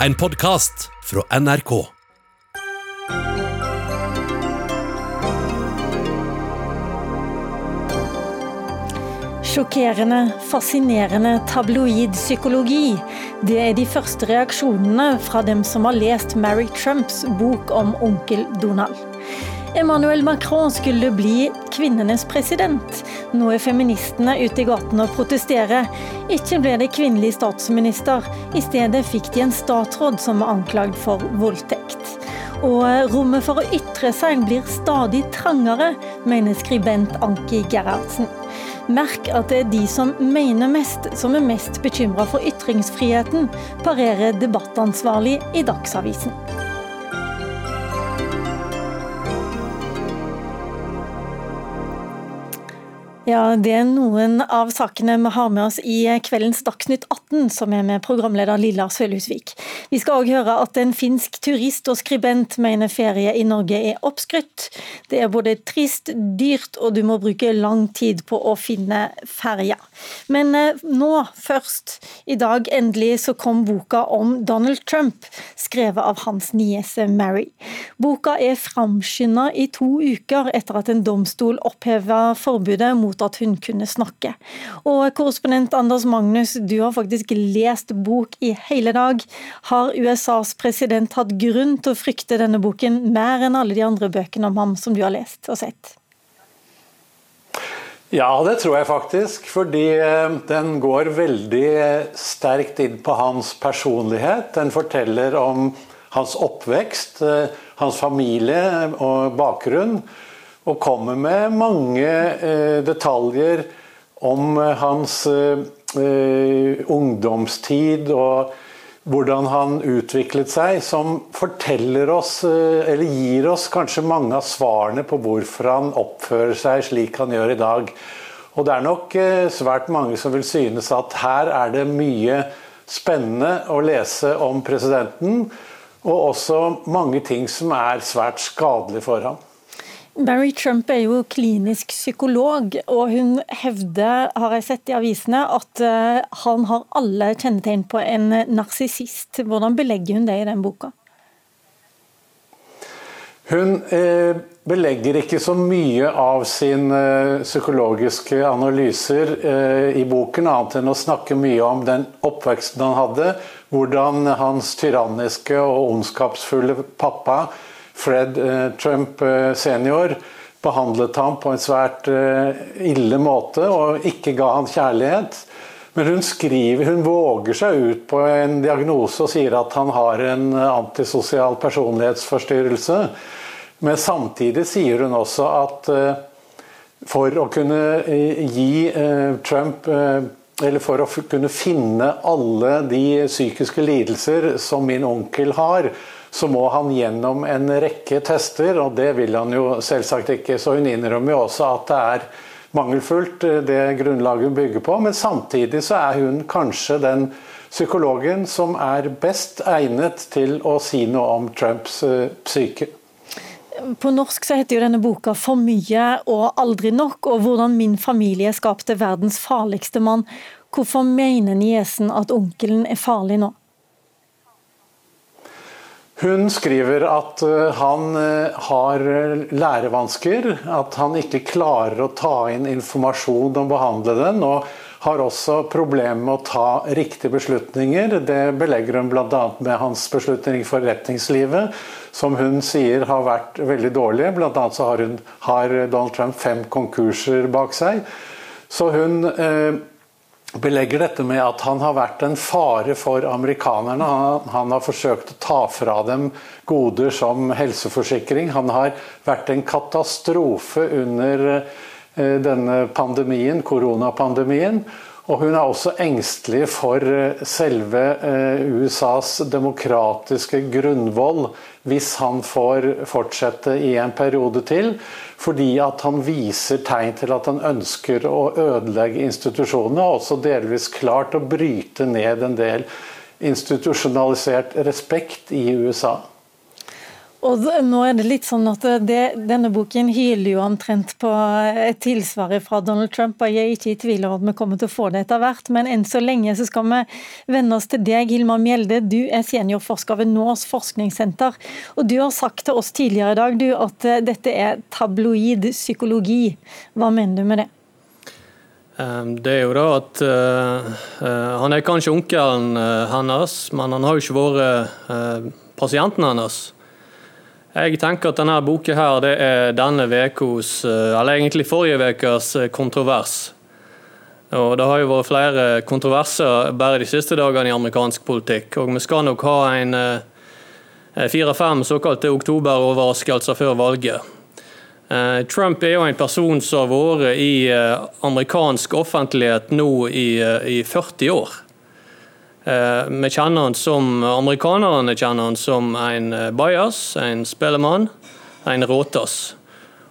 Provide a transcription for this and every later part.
En podkast fra NRK. Sjokkerende, fascinerende tabloidpsykologi. Det er de første reaksjonene fra dem som har lest Mary Trumps bok om onkel Donald. Emmanuel Macron skulle bli kvinnenes president. Nå er feministene ute i gatene og protesterer. Ikke ble det kvinnelig statsminister. I stedet fikk de en statsråd som var anklagd for voldtekt. Og rommet for å ytre seg blir stadig trangere, mener skribent Anki Gerhardsen. Merk at det er de som mener mest, som er mest bekymra for ytringsfriheten, parerer debattansvarlig i Dagsavisen. Ja, Det er noen av sakene vi har med oss i kveldens Dagsnytt 18, som er med programleder Lilla Sølhusvik. Vi skal òg høre at en finsk turist og skribent mener ferie i Norge er oppskrytt. Det er både trist, dyrt og du må bruke lang tid på å finne ferja. Men eh, nå, først. I dag endelig så kom boka om Donald Trump, skrevet av hans niese Mary. Boka er framskynda i to uker etter at en domstol oppheva forbudet mot at hun kunne snakke. Og korrespondent Anders Magnus, du har faktisk lest bok i hele dag. Har USAs president hatt grunn til å frykte denne boken mer enn alle de andre bøkene om ham som du har lest og sett? Ja, det tror jeg faktisk. Fordi eh, den går veldig sterkt inn på hans personlighet. Den forteller om hans oppvekst, eh, hans familie og bakgrunn og kommer med mange eh, detaljer om eh, hans eh, eh, ungdomstid og hvordan han utviklet seg, som forteller oss, eh, eller gir oss kanskje mange av svarene på hvorfor han oppfører seg slik han gjør i dag. Og det er nok eh, svært mange som vil synes at her er det mye spennende å lese om presidenten, og også mange ting som er svært skadelig for ham. Barry Trump er jo klinisk psykolog, og hun hevder, har jeg sett i avisene, at eh, han har alle kjennetegn på en narsissist. Hvordan belegger hun det i den boka? Hun eh, belegger ikke så mye av sine eh, psykologiske analyser eh, i boken, annet enn å snakke mye om den oppveksten han hadde, hvordan hans tyranniske og ondskapsfulle pappa Fred eh, Trump eh, senior behandlet ham på en svært eh, ille måte og ikke ga han kjærlighet. Men hun skriver, hun våger seg ut på en diagnose og sier at han har en antisosial personlighetsforstyrrelse. Men samtidig sier hun også at for å kunne gi Trump eller for å kunne finne alle de psykiske lidelser som min onkel har, så må han gjennom en rekke tester, og det vil han jo selvsagt ikke. Så hun innrømmer jo også at det er mangelfullt, eh, det grunnlaget hun bygger på. Men samtidig så er hun kanskje den psykologen som er best egnet til å si noe om Trumps eh, psyke. På norsk så heter jo denne boka 'For mye og aldri nok', og hvordan min familie skapte verdens farligste mann. Hvorfor mener niesen at onkelen er farlig nå? Hun skriver at eh, han eh, har lærevansker, at han ikke klarer å ta inn informasjon og behandle den. og har også problemer med å ta riktige beslutninger. Det belegger hun bl.a. med hans beslutning i forretningslivet, som hun sier har vært veldig dårlige. Bl.a. så har, hun, har Donald Trump fem konkurser bak seg. Så hun eh, belegger dette med at han har vært en fare for amerikanerne. Han, har forsøkt å ta fra dem goder som helseforsikring. Han har vært en katastrofe under eh, denne pandemien, koronapandemien. Og hun er også engstelig for eh, selve eh, USAs demokratiske grunnvoll hvis han får fortsette i en periode til. Fordi at han viser tegn til at han ønsker å ødelegge institusjonene, og også delvis klart å bryte ned en del institusjonalisert respekt i USA. Og nå er det litt sånn at det, Denne boken hyler jo omtrent på et tilsvar fra Donald Trump. og Jeg er ikke i tvil om at vi kommer til å få det etter hvert, men enn så lenge så skal vi vende oss til deg, Hilmar Mjelde. Du er seniorforsker ved NÅRS forskningssenter. og Du har sagt til oss tidligere i dag du, at dette er tabloid psykologi. Hva mener du med det? Det er jo da at uh, uh, Han er kanskje onkelen hennes, men han har jo ikke vært pasienten hans. Jeg tenker at denne boka her, det er denne vekos, eller egentlig forrige ukes kontrovers. Og Det har jo vært flere kontroverser bare de siste dagene i amerikansk politikk. og Vi skal nok ha en fire-fem såkalte oktoberoverraskelser før valget. Eh, Trump er jo en person som har vært i eh, amerikansk offentlighet nå i, eh, i 40 år. Vi kjenner han som, Amerikanerne kjenner han som en bajas, en spellemann, en råtass.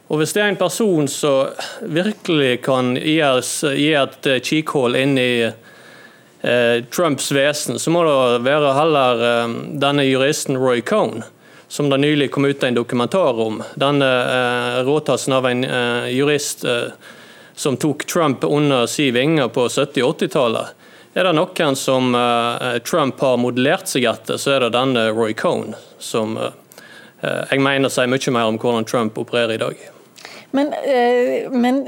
Og Hvis det er en person som virkelig kan gi, et kikkhull inn i eh, Trumps vesen, så må det være heller eh, denne juristen Roy Cohn som det nylig kom ut en dokumentar om. Denne eh, råtassen av en eh, jurist eh, som tok Trump under sin vinge på 70- og 80-tallet. Er det noen som eh, Trump har modellert seg etter, så er det denne Roy Cohn, som eh, eh, jeg mener sier mye mer om hvordan Trump opererer i dag. Men, men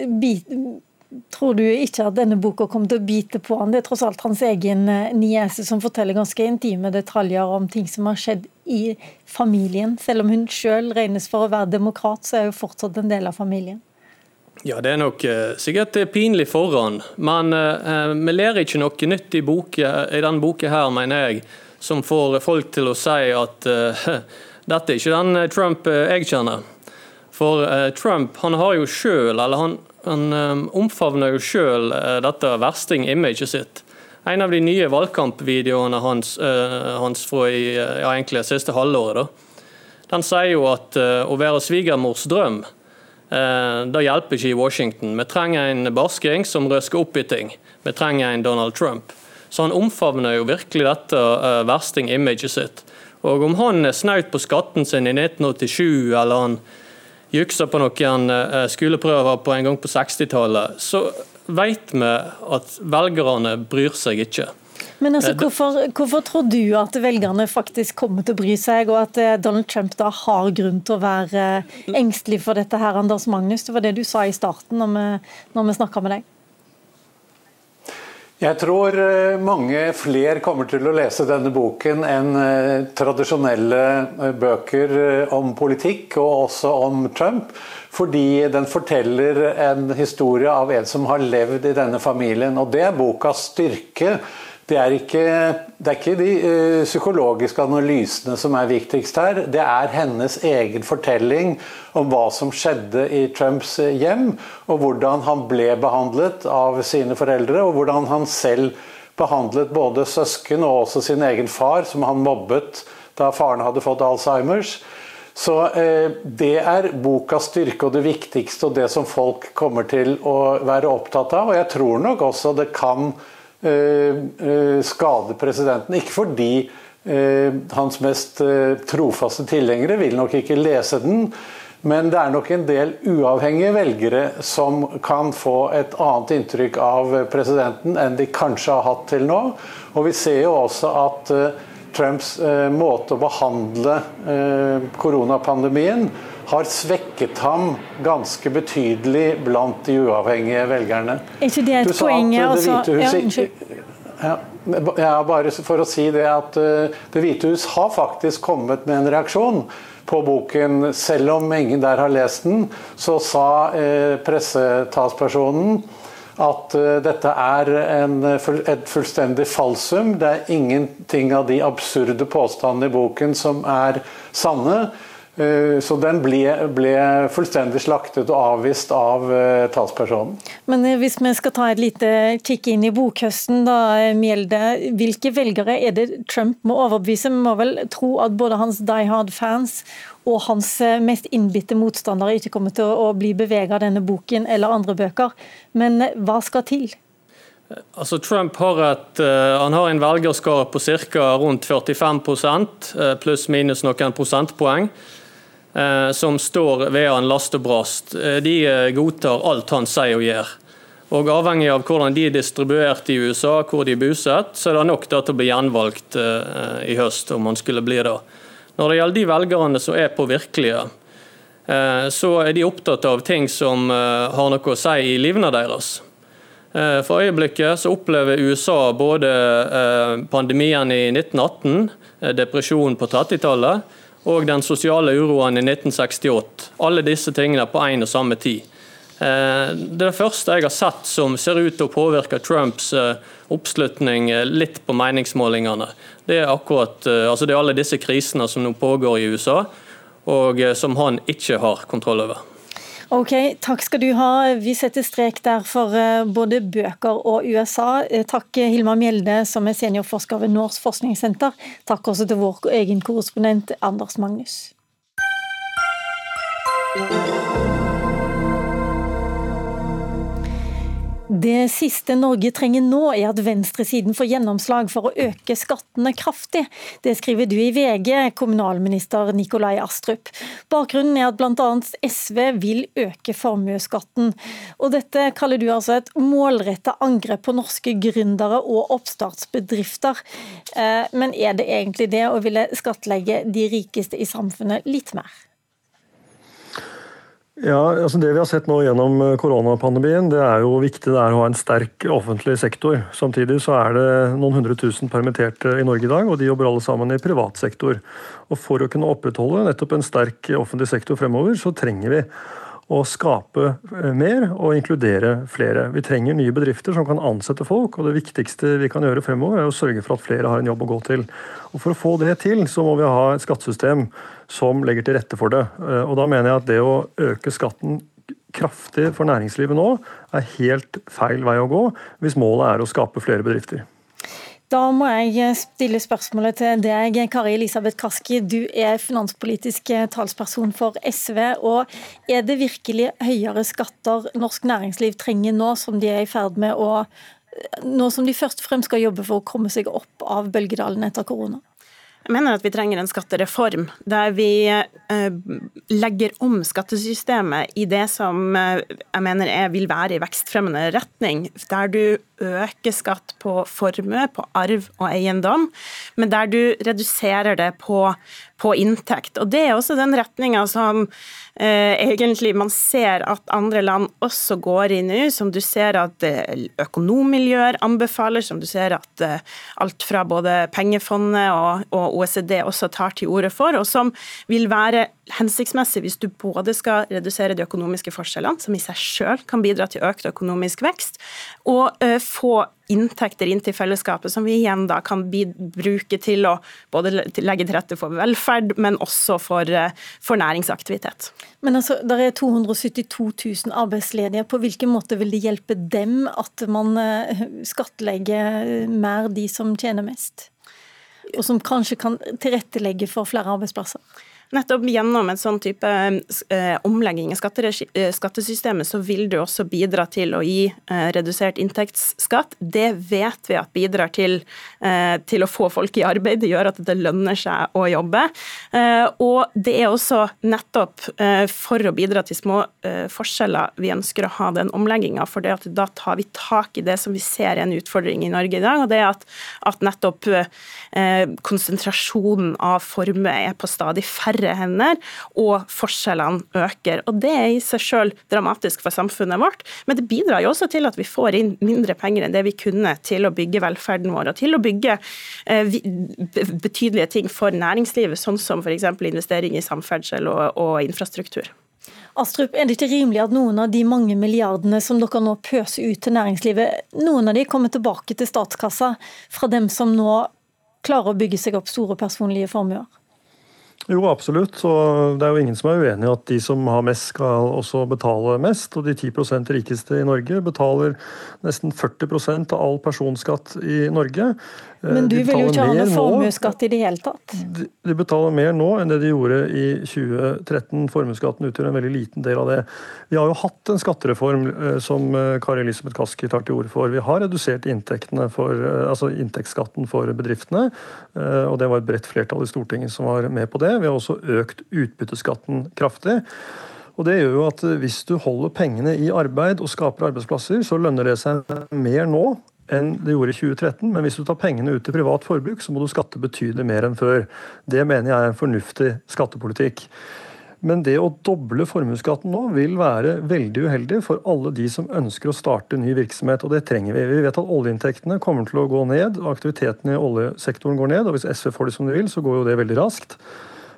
Tror du ikke at denne boka kommer til å bite på han? Det er tross alt hans egen niese som forteller ganske intime detaljer om ting som har skjedd i familien. Selv om hun selv regnes for å være demokrat, så er hun fortsatt en del av familien. Ja, Det er nok uh, sikkert pinlig forhånd, men eh, vi lærer ikke noe nytt i, boke, i denne boka her, mener jeg, som får folk til å si at eh, dette er ikke den Trump jeg kjenner. For Trump han har jo sjøl, eller han han omfavner jo uh, dette versting-imaget sitt. En av de nye valgkampvideoene hans, hans fra i, ja, egentlig siste halvåret, da. den sier jo at å være svigermors drøm det hjelper ikke i Washington. Vi trenger en barsking som røsker opp i ting. Vi trenger en Donald Trump. Så han omfavner jo virkelig dette versting-imaget sitt. Og om han er snaut på skatten sin i 1987, eller han juksa på noen eh, skoleprøver på en gang på 60-tallet, så vet vi at velgerne bryr seg ikke. Men altså, eh, hvorfor, hvorfor, tror du at velgerne faktisk kommer til å bry seg, og at eh, Donald Trump da har grunn til å være engstelig for dette her, Anders Magnus? Det var det du sa i starten når vi, når vi snakka med deg. Jeg tror eh, mange flere kommer til å lese denne boken enn eh, tradisjonelle eh, bøker om politikk, og også om Trump. Fordi den forteller en historie av en som har levd i denne familien. Og det er bokas styrke det er, ikke, det er ikke, de uh, psykologiske analysene som er viktigst her. Det er hennes egen fortelling om hva som skjedde i Trumps eh, hjem, og hvordan han ble behandlet av sine foreldre, og hvordan han selv behandlet både søsken og også sin egen far, som han mobbet da faren hadde fått Alzheimers. Så eh, Det er bokas styrke og det viktigste, og det som folk kommer til å være opptatt av. Og jeg tror nok også det kan Eh, eh, skade presidenten. Ikke fordi eh, hans mest trofaste tilhengere vil nok ikke lese den, men det er nok en del uavhengige velgere som kan få et annet inntrykk av presidenten enn de kanskje har hatt til nå. Og vi ser jo også at Trumps måte å behandle koronapandemien har svekket ham ganske betydelig blant de uavhengige velgerne. Er ikke det et poeng? Altså, ja, ja, bare for å si det at uh, Det hvite hus har faktisk kommet med en reaksjon på boken. Selv om ingen der har lest den, så sa uh, pressetalspersonen at uh, dette er en, et fullstendig falsum. Det er ingenting av de absurde påstandene i boken som er sanne. Eh, så den ble, ble, fullstendig slaktet og avvist av uh, talspersonen. Men eh, hvis vi skal ta et lite kikk inn i bokhøsten, da, Mjelde. Hvilke velgere er det Trump må overbevise? Vi må vel tro at både hans Die Hard-fans og hans mest innbitte motstandere ikke kommer til å bli beveget av denne boken eller andre bøker. Men hva skal til? Altså Trump har, et, han har en velgerskare på ca. rundt 45% pluss minus noen prosentpoeng. Som står ved en last og brast, de godtar alt han sier og gjør. Og Avhengig av hvordan de er distribuert i USA, hvor de er bosatt, så er det nok til å bli gjenvalgt i høst, om han skulle bli det. Når det gjelder de velgerne som er påvirkelige, så er de opptatt av ting som har noe å si i livene deres. Eh, for øyeblikket så opplever USA både eh, pandemien i 1918, eh, depresjonen på 30-tallet og den sosiale uroen i 1968. Alle disse tingene på én og samme tid. Det er det første jeg har sett som ser ut til å påvirke Trumps oppslutning litt på meningsmålingene. Det er akkurat, altså det er alle disse krisene som nå pågår i USA, og som han ikke har kontroll over. Ok, Takk skal du ha. Vi setter strek der for eh, både bøker og USA. Eh, takk Hilma Mjelde, som er seniorforsker ved Norsk forskningssenter. Takk også til vår egen korrespondent Anders Magnus. Det siste Norge trenger nå, er at venstresiden får gjennomslag for å øke skattene kraftig. Det skriver du i VG, kommunalminister Nikolai Astrup. Bakgrunnen er at bl.a. SV vil øke formuesskatten. Og dette kaller du altså et målretta angrep på norske gründere og oppstartsbedrifter. Eh, men er det egentlig det å ville skattlegge de rikeste i samfunnet litt mer? Ja, altså Det vi har sett nå gjennom eh, koronapandemien, det er jo viktig det er å ha en sterk offentlig sektor. Samtidig så er det noen hundre tusen permitterte i Norge i dag, og de jobber alle sammen i privat sektor. Og For å kunne opprettholde nettopp en sterk offentlig sektor fremover, så trenger vi å skape eh, mer og inkludere flere. Vi trenger nye bedrifter som kan ansette folk, og det viktigste vi kan gjøre fremover, er å sørge for at flere har en jobb å gå til. Og For å få det til, så må vi ha et skattesystem som legger til rette for det. Eh, og Da mener jeg at det å øke skatten kraftig for næringslivet nå, er helt feil vei å gå, hvis målet er å skape flere bedrifter. Da må jeg stille spørsmålet til deg, Kari Elisabeth Kaski. Du er finanspolitisk talsperson for SV. og Er det virkelig høyere skatter norsk næringsliv trenger nå, som de er i ferd med å Nå som de først og fremst skal jobbe for å komme seg opp av bølgedalen etter korona? Jeg mener at vi trenger en skattereform der vi eh, legger om skattesystemet i det som eh, jeg mener er, vil være i vekstfremmende retning. Der du øker skatt på formue, på arv og eiendom, men der du reduserer det på, på inntekt. Og Det er også den retninga som eh, egentlig man ser at andre land også går i nå, som du ser at eh, økonommiljøer anbefaler, som du ser at eh, alt fra både pengefondet og, og OECD også tar til orde for, og som vil være hensiktsmessig hvis du både skal redusere de økonomiske forskjellene, som i seg selv kan bidra til økt økonomisk vekst, og uh, få inntekter inn til fellesskapet, som vi igjen da kan bruke til å både legge til rette for velferd, men også for, uh, for næringsaktivitet. Men altså, Der er 272 000 arbeidsledige. På hvilken måte vil det hjelpe dem at man uh, skattlegger mer de som tjener mest? Og som kanskje kan tilrettelegge for flere arbeidsplasser? Nettopp gjennom en sånn type eh, omlegging av eh, skattesystemet, så vil det også bidra til å gi eh, redusert inntektsskatt. Det vet vi at bidrar til, til å få folk i arbeid. Det gjør at det lønner seg å jobbe. Og det er også nettopp for å bidra til små forskjeller vi ønsker å ha den omlegginga. For det at da tar vi tak i det som vi ser er en utfordring i Norge i dag, og det er at, at nettopp konsentrasjonen av formue er på stadig færre færre hender, og forskjellene øker. Og Det er i seg selv dramatisk for samfunnet vårt, men det bidrar jo også til at vi får inn mindre penger enn det vi kunne til å bygge velferden vår, og til å bygge eh, betydelige ting for næringslivet, sånn som f.eks. investering i samferdsel og, og infrastruktur. Astrup, er det ikke rimelig at noen av de mange milliardene som dere nå pøser ut til næringslivet, noen av de kommer tilbake til statskassa fra dem som nå klarer å bygge seg opp store personlige formuer? Jo, absolutt. Og det er jo ingen som er uenig i at de som har mest, skal også betale mest. Og de 10% rikeste i Norge betaler nesten 40% av all personskatt i Norge. Eh, Men du vil jo ikke ha noe formuesskatt i det hele tatt? De, de, betaler mer nå enn det de gjorde i 2013. Formuesskatten utgjør en veldig liten del av det. Vi har jo hatt en skattereform eh, som eh, Kari Elisabeth Kaski tar til orde for. Vi har redusert for, altså inntektsskatten for bedriftene, og det var et bredt flertall i Stortinget som var med på det. det. Vi har også økt utbytteskatten kraftig. Og det gjør jo at Hvis du holder pengene i arbeid og skaper arbeidsplasser, så lønner det seg mer nå enn det gjorde i 2013. Men hvis du tar pengene ut til privat forbruk, så må du skatte betydelig mer enn før. Det mener jeg er en fornuftig skattepolitikk. Men det å doble formuesskatten nå vil være veldig uheldig for alle de som ønsker å starte ny virksomhet, og det trenger vi. Vi vet at oljeinntektene kommer til å gå ned, aktiviteten i oljesektoren går ned. og Hvis SV får det som de vil, så går jo det veldig raskt.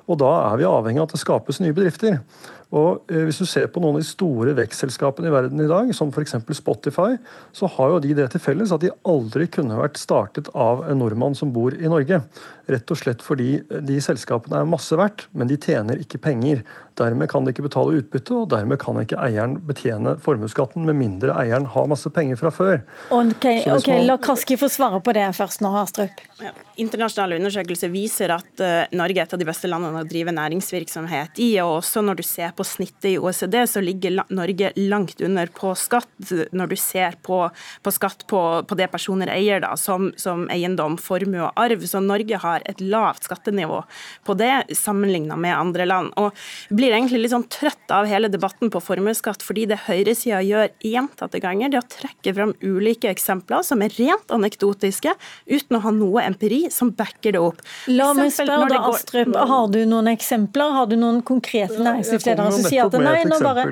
Og da er vi avhengig av at det skapes nye bedrifter. Og eh, Hvis du ser på noen av de store vekstselskapene i verden i dag, som f.eks. Spotify, så har jo de det til felles at de aldri kunne vært startet av en nordmann som bor i Norge. Rett og slett fordi de selskapene er masse verdt, men de tjener ikke penger. Dermed kan de ikke betale utbytte, og dermed kan ikke eieren betjene formuesskatten, med mindre eieren har masse penger fra før. Ok, ok, La Kaski få svare på det først nå, Astrup. Ja, internasjonale undersøkelser viser at uh, Norge er et av de beste landene å drive næringsvirksomhet i. og også Når du ser på snittet i OECD, så ligger la Norge langt under på skatt, når du ser på, på skatt på, på, det personer eier, da, som, som eiendom, formue og arv. Så Norge har et lavt skattenivå på det, sammenligna med andre land. Og blir egentlig litt sånn trøtt av hele debatten på formuesskatt, fordi det høyresida gjør gjentatte ganger, det å trekke fram ulike eksempler som er rent anekdotiske, uten å ha noe empiri som backer det opp. La meg spørre da, Astrup, har du noen eksempler? Har du noen konkrete næringslivsledere som sier at nei, nå bare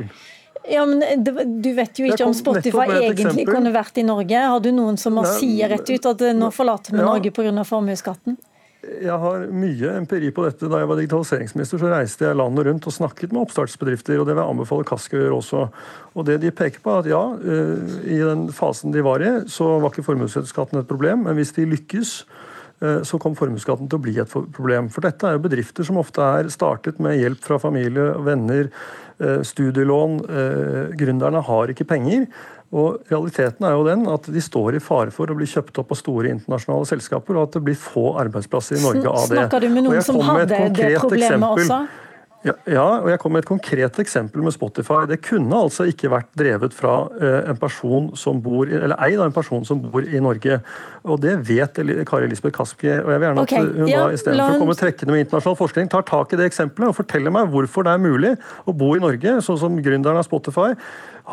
ja, men Du vet jo ikke om Spotify egentlig kunne vært i Norge. Har du noen som sier rett ut at nå forlater vi Norge pga. formuesskatten? Jeg har mye empiri på dette. Da jeg var digitaliseringsminister, så reiste jeg landet rundt og snakket med oppstartsbedrifter, og det vil jeg anbefale Kask å gjøre også. Og det de peker på, er at ja, eh, i den fasen de var i, så var ikke formuesskatten et problem, men hvis de lykkes, eh, så kom formuesskatten til å bli et problem. For dette er jo bedrifter som ofte er startet med hjelp fra familie, venner, eh, studielån. Gründerne har ikke penger. Og Realiteten er jo den at de står i fare for å bli kjøpt opp av store internasjonale selskaper, og at det blir få arbeidsplasser i Norge av det. Snakker du med noen som hadde det problemet også? Ja, ja, og jeg kom med et konkret eksempel med Spotify. Det kunne altså ikke vært drevet fra uh, en person som bor, eller eid av en person som bor i Norge. Og det vet Kari Elisabeth Kaski. Og jeg vil gjerne okay. at hun ja, da, istedenfor å komme trekkende med internasjonal forskning, tar tak i det eksempelet og forteller meg hvorfor det er mulig å bo i Norge, sånn som gründeren av Spotify.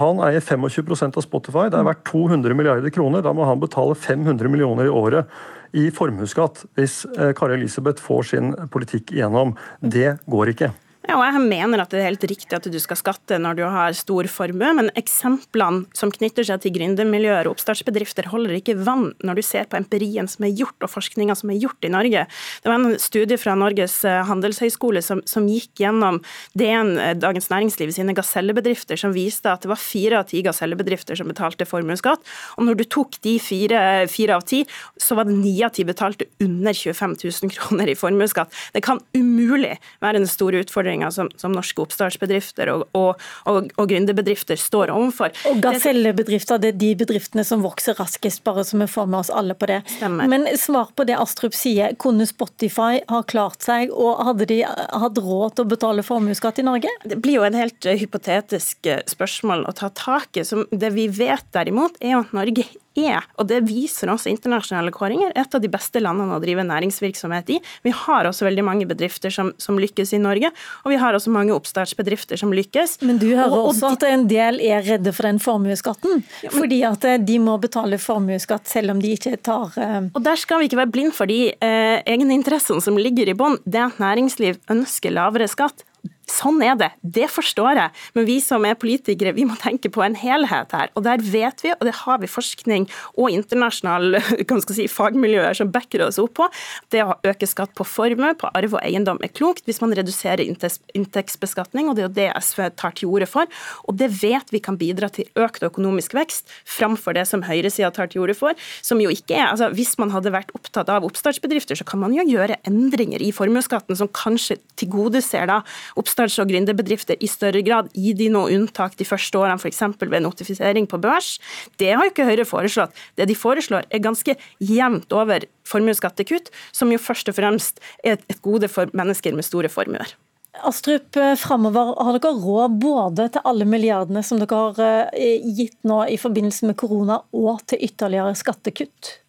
Han eier 25% av Spotify. Det er verdt 200 milliarder kroner. Da må han betale 500 millioner i året i formuesskatt hvis eh, Kari Elisabeth får sin politikk igjennom. Det går ikke. Ja, og jeg mener at det er helt riktig at du skal skatte når du har stor formue, men eksemplene som knytter seg til gründermiljøer og oppstartsbedrifter, holder ikke vann når du ser på empirien som er gjort og forskninga som er gjort i Norge. Det var en studie fra Norges eh, handelshøyskole som, som gikk gjennom DN, eh, Dagens Næringsliv sine gasellebedrifter, som viste at det var fire av ti gasellebedrifter som betalte formuesskatt. Og når du tok de fire, fire av ti, så var det ni av ti betalte under 25 000 kroner i formuesskatt. Det kan umulig være en stor utfordring utfordringer som, som norske oppstartsbedrifter og, og, og, og gründerbedrifter står overfor. Og gasellebedrifter det er de bedriftene som vokser raskest, bare så vi får med oss alle på det. Stemmer. Men svar på det Astrup sier. Kunne Spotify ha klart seg, og hadde de hatt råd til å betale formuesskatt i Norge? Det blir jo en helt hypotetisk eh, spørsmål å ta tak i. Det vi vet derimot, er at Norge er, og det viser også internasjonale kåringer, et av de beste landene å drive næringsvirksomhet i. Vi har også veldig mange bedrifter som, som lykkes i Norge, og vi har også mange oppstartsbedrifter som lykkes. Men du hører og, også at en del er redde for den formuesskatten, ja, fordi at eh, de må betale formuesskatt selv om de ikke tar uh... Og der skal vi ikke være blind for de uh, egeninteressene som ligger i bånn. Det at næringsliv ønsker lavere skatt, Sånn er det, det forstår jeg, men vi som er politikere vi må tenke på en helhet her. Og der vet vi, og det har vi forskning og internasjonale si, fagmiljøer som backer oss opp på, det å øke skatt på formue, på arv og eiendom er klokt hvis man reduserer inntektsbeskatning, og det er jo det SV tar til orde for. Og det vet vi kan bidra til økt økonomisk vekst framfor det som høyresida tar til orde for, som jo ikke er altså Hvis man hadde vært opptatt av oppstartsbedrifter, så kan man jo gjøre endringer i formuesskatten som kanskje tilgodeser da oppstartsbedrifter oppstarts- og gründerbedrifter i større grad. Gi de noe unntak de første årene, f.eks. ved notifisering på børs. Det har jo ikke Høyre foreslått. Det de foreslår er ganske jevnt over formuesskattekutt, som jo først og fremst er et gode for mennesker med store formuer. Astrup, eh, fremover har dere råd både til alle milliardene som dere har eh, gitt nå i forbindelse med korona, og til ytterligere skattekutt?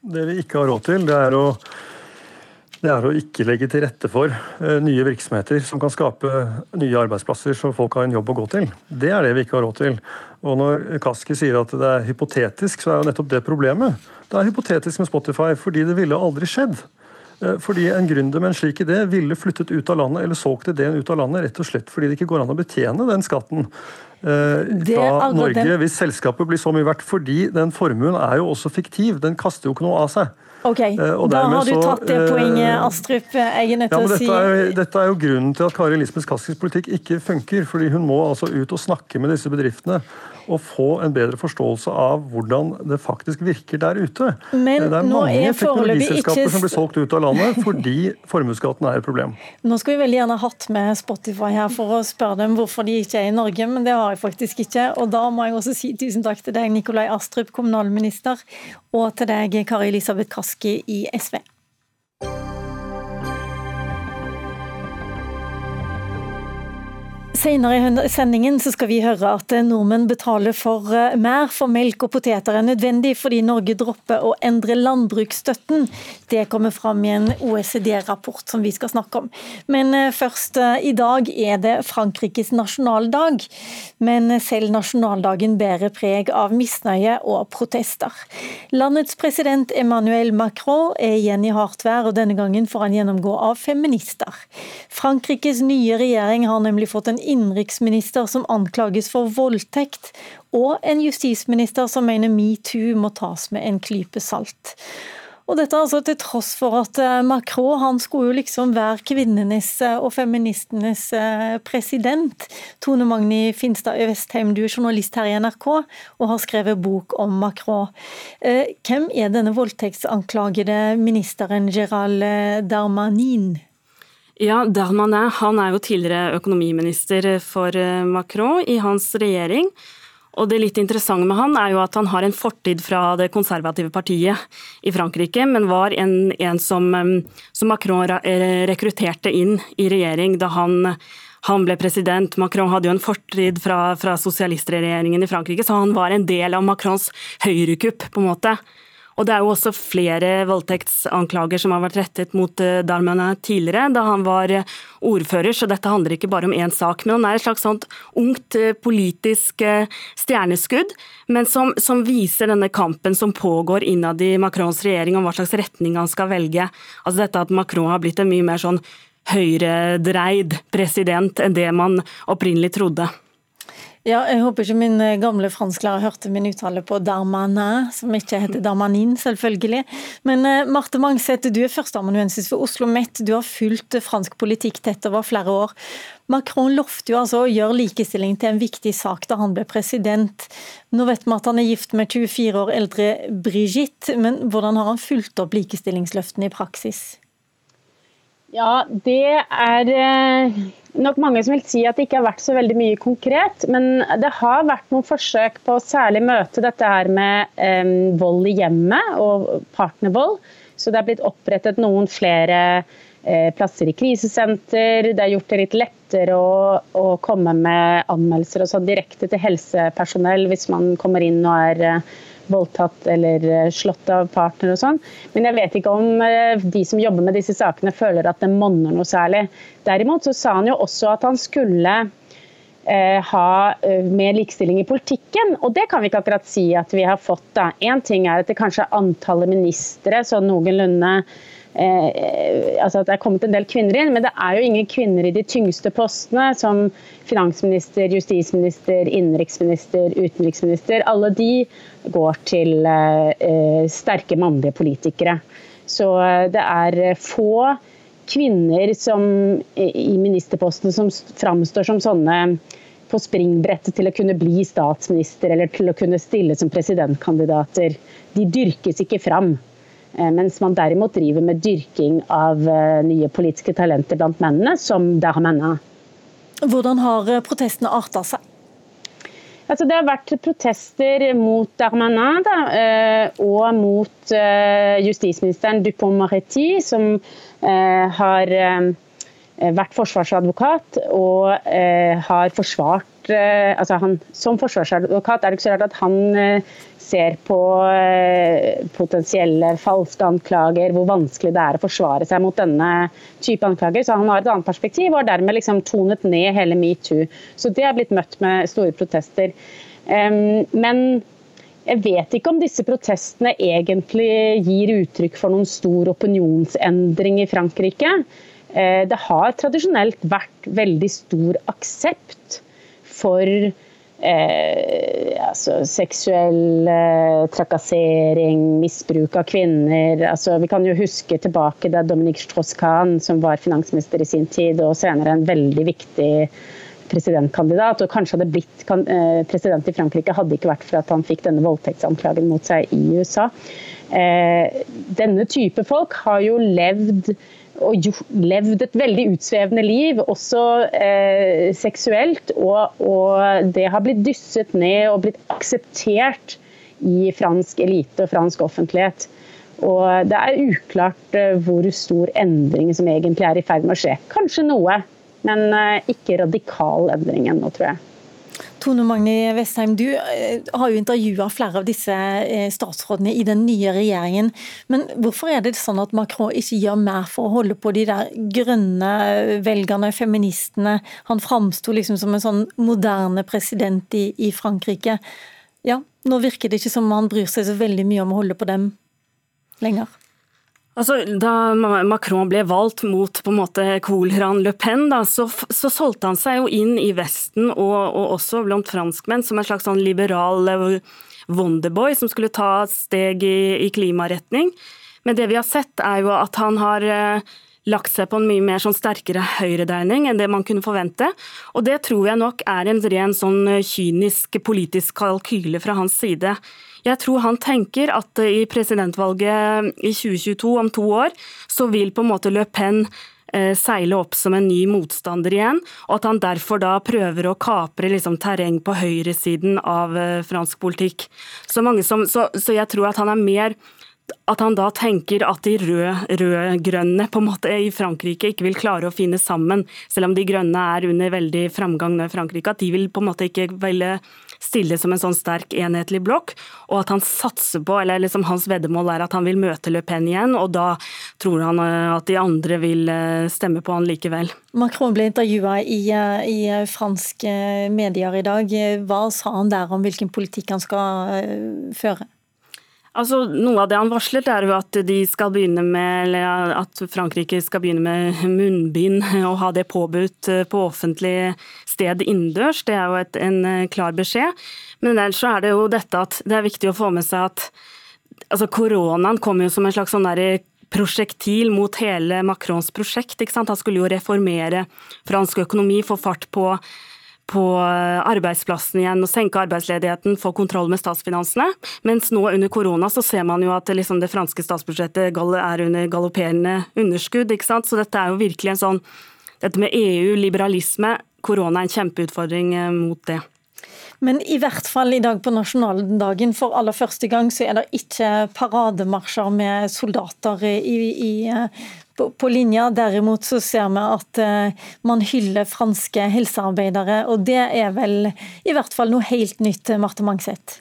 Det vi ikke har råd til, det er å det er å ikke legge til rette for uh, nye virksomheter som kan skape nye arbeidsplasser så folk har en jobb å gå til. Det er det vi ikke har råd til. Og når Kaski sier at det er hypotetisk, så er jo nettopp det problemet. Det er hypotetisk med Spotify fordi det ville aldri skjedd. Uh, fordi en gründer med en slik idé ville flyttet ut av landet eller solgt ideen ut av landet rett og slett fordi det ikke går an å betjene den skatten fra Norge hvis selskapet blir så mye verdt. Fordi den formuen er jo også fiktiv. Den kaster jo ikke noe av seg. Ok, Da har du tatt det poenget, Astrup. Jeg er nødt til ja, å si dette er, dette er, jo grunnen til at Kari Lisbeth Kaskis politikk ikke funker. fordi Hun må altså ut og snakke med disse bedriftene og få en bedre forståelse av hvordan det faktisk virker der ute. Men det er mange teknologiselskaper ikke... som blir solgt ut av landet fordi formuesskatten er et problem. Nå skulle vi veldig gjerne hatt med Spotify her for å spørre dem hvorfor de ikke er i Norge, men det har jeg faktisk ikke. Og da må jeg også si tusen takk til deg, Nikolai Astrup, kommunalminister, og til deg, Kari Elisabeth Kaski i SV. Senere i sendingen skal vi høre at nordmenn betaler for eh, mer for melk og poteter enn nødvendig fordi Norge dropper å endre landbruksstøtten. Det kommer fram i en OECD-rapport som vi skal snakke om. Men eh, først, eh, i dag er det Frankrikes nasjonaldag. Men selv nasjonaldagen bærer preg av misnøye og protester. Landets president Emmanuel Macron er igjen i hardt vær, og denne gangen får han gjennomgå av feminister. Frankrikes nye regjering har nemlig fått en innenriksminister som anklages for voldtekt, og en justisminister som mener metoo må tas med en klype salt. Og dette altså til tross for at eh, Macron han skulle jo liksom være kvinnenes eh, og feministenes eh, president. Tone Magni Finstad Øvestheim, du er journalist her i NRK og har skrevet bok om Macron. Hvem er denne voldtektsanklagede ministeren Gerald Darmanin? Ja, Darmanin han er jo tidligere økonomiminister for eh, Macron i hans regjering. Og det litt interessante med han er jo at han har en fortid fra det konservative partiet i Frankrike, men var en, en som, eh, som, Macron rekrutterte inn i regjering da han, han ble president. Macron hadde jo en fortid fra, fra sosialistregjeringen i Frankrike, så han var en del av Macrons høyrekupp, på en måte. Og det er jo også flere voldtektsanklager som har vært rettet mot Darmene Darmanin tidligere, da han var eh, ordfører, så dette handler ikke bare om én sak. Men han er et slags sånt ungt eh, politisk stjerneskudd, men som, som viser denne kampen som pågår innad i Macrons regjering om hva slags retning han skal velge. Altså dette at Macron har blitt en mye mer sånn høyredreid president enn det man opprinnelig trodde. Ja, jeg håper ikke min eh, gamle fransklærer hørte min uttale på Darmanin, som ikke heter Darmanin, selvfølgelig. Men uh, Marte Mangseth, du er førsteamanuensis ved Oslo Met. Du har fulgt fransk politikk tett over flere år. Macron lovte jo altså å gjøre likestilling til en viktig sak da han ble president. Nå vet vi at han er gift med 24 år eldre Brigitte, men hvordan har han fulgt opp likestillingsløftene i praksis? Ja, det er eh, nok mange som vil si at det ikke har vært så veldig mye konkret. Men det har vært noen forsøk på å særlig møte dette her med um, vold i hjemmet og partnervold. Så det er blitt opprettet noen flere uh, plasser i krisesenter. Det er gjort det litt lettere å, å komme med anmeldelser og sånn direkte til helsepersonell hvis man kommer inn og er voldtatt eller eh, slått av partner og sånn. Men jeg vet ikke om eh, de som jobber med disse sakene føler at det monner noe særlig. Derimot så sa han jo også at han skulle eh, ha mer likestilling i politikken, og det kan vi ikke akkurat si at vi har fått. da. Én ting er at det kanskje er antallet ministre sånn noenlunde eh, altså at det er kommet en del kvinner inn, men det er jo ingen kvinner i de tyngste postene, som finansminister, justisminister, innenriksminister, utenriksminister. Alle de går til eh, sterke mannlige politikere. Så eh, det er få kvinner som, i ministerposten som framstår som sånne på springbrettet til å kunne bli statsminister eller til å kunne stille som presidentkandidater. De dyrkes ikke fram. Eh, mens man derimot driver med dyrking av eh, nye politiske talenter blant mennene, som Darmanin. Hvordan har eh, protestene arta seg? Altså, det har vært protester mot Darmanin da, og mot justisministeren Dupont-Moretti, som har vært forsvarsadvokat og har forsvart altså han, Som forsvarsadvokat er det ikke så rart at han ser på potensielle falske anklager, hvor vanskelig det er å forsvare seg mot denne type anklager. Så han har et annet perspektiv og har dermed liksom tonet ned hele metoo. Så det har blitt møtt med store protester. Men jeg vet ikke om disse protestene egentlig gir uttrykk for noen stor opinionsendring i Frankrike. Eh, det har tradisjonelt vært veldig stor aksept for eh, altså seksuell eh, trakassering, misbruk av kvinner. Altså, vi kan jo huske tilbake da Dominique Strauss-Kahn, som var finansminister i sin tid, og senere en veldig viktig presidentkandidat, og kanskje hadde blitt eh, president i Frankrike hadde ikke vært for at han fikk denne voldtektsanklagen mot seg i USA. Eh, denne type folk har jo levd og levd et veldig utsvevende liv, også eh, seksuelt. Og, og, det har blitt dysset ned og blitt akseptert i fransk elite og fransk offentlighet. Og det er uklart eh, hvor stor endring som egentlig er i ferd med å skje. Kanskje noe, men eh, ikke radikal endring ennå, tror jeg. Tone Magni Vestheim, du eh, har jo intervjua flere av disse eh, statsrådene i den nye regjeringen. Men hvorfor er det sånn at Macron ikke gjør mer for å holde på de der grønne velgerne, feministene? Han framsto liksom som en sånn moderne president i, i Frankrike. Ja, nå virker det ikke som han bryr seg så veldig mye om å holde på dem lenger. Altså, da Macron ble valgt mot på en måte Coolran Le Pen, da, så, så, solgte han seg jo inn i Vesten og, og også blant franskmenn som en slags sånn liberal eh, wonderboy som skulle ta steg i, i, klimaretning. Men det vi har sett, er jo at han har eh, lagt seg på en mye mer sånn sterkere høyredreining enn det man kunne forvente. Og det tror jeg nok er en ren sånn kynisk politisk kalkyle fra hans side. Jeg tror han tenker at i presidentvalget i 2022, om to år, så vil på en måte Le Pen eh, seile opp som en ny motstander igjen, og at han derfor da prøver å kapre liksom terreng på høyresiden av eh, fransk politikk. Så, som, så, så jeg tror at han er mer at han da tenker at de rød-grønne rød i Frankrike ikke vil klare å finne sammen, selv om de grønne er under veldig framgang nå i Frankrike. At de vil på en måte ikke ville stille som en sånn sterk, enhetlig blokk, og at han satser på, eller liksom hans veddemål er at han vil møte Le Pen igjen, og da tror han eh, at de andre vil eh, stemme på han likevel. Macron ble intervjua i, eh, i franske medier i dag. Hva sa han der om hvilken politikk han skal føre? Altså, Noe av det han varslet, er jo at de skal med, at Frankrike skal begynne med munnbind og ha det påbudt på offentlig sted innendørs. Det er jo et, en eh, klar beskjed. Men ellers så er det jo dette at det er viktig å få med seg at altså koronaen kom jo som en slags sånn derre prosjektil mot hele Macrons prosjekt. ikke sant? Han skulle jo reformere fransk økonomi, få fart på på arbeidsplassen igjen og senke arbeidsledigheten, få kontroll med statsfinansene. Mens nå under korona så ser man jo at liksom det franske statsbudsjettet er under galopperende underskudd. ikke sant? Så dette er jo virkelig en sånn Dette med EU, liberalisme, korona er en kjempeutfordring eh, mot det. Men i hvert fall i dag på nasjonaldagen, for aller første gang, så er det ikke parademarsjer med soldater i, i, på, på, linja. Derimot så ser vi at uh, man hyller franske helsearbeidere, og det er vel i hvert fall noe helt nytt, Marte Mangseth?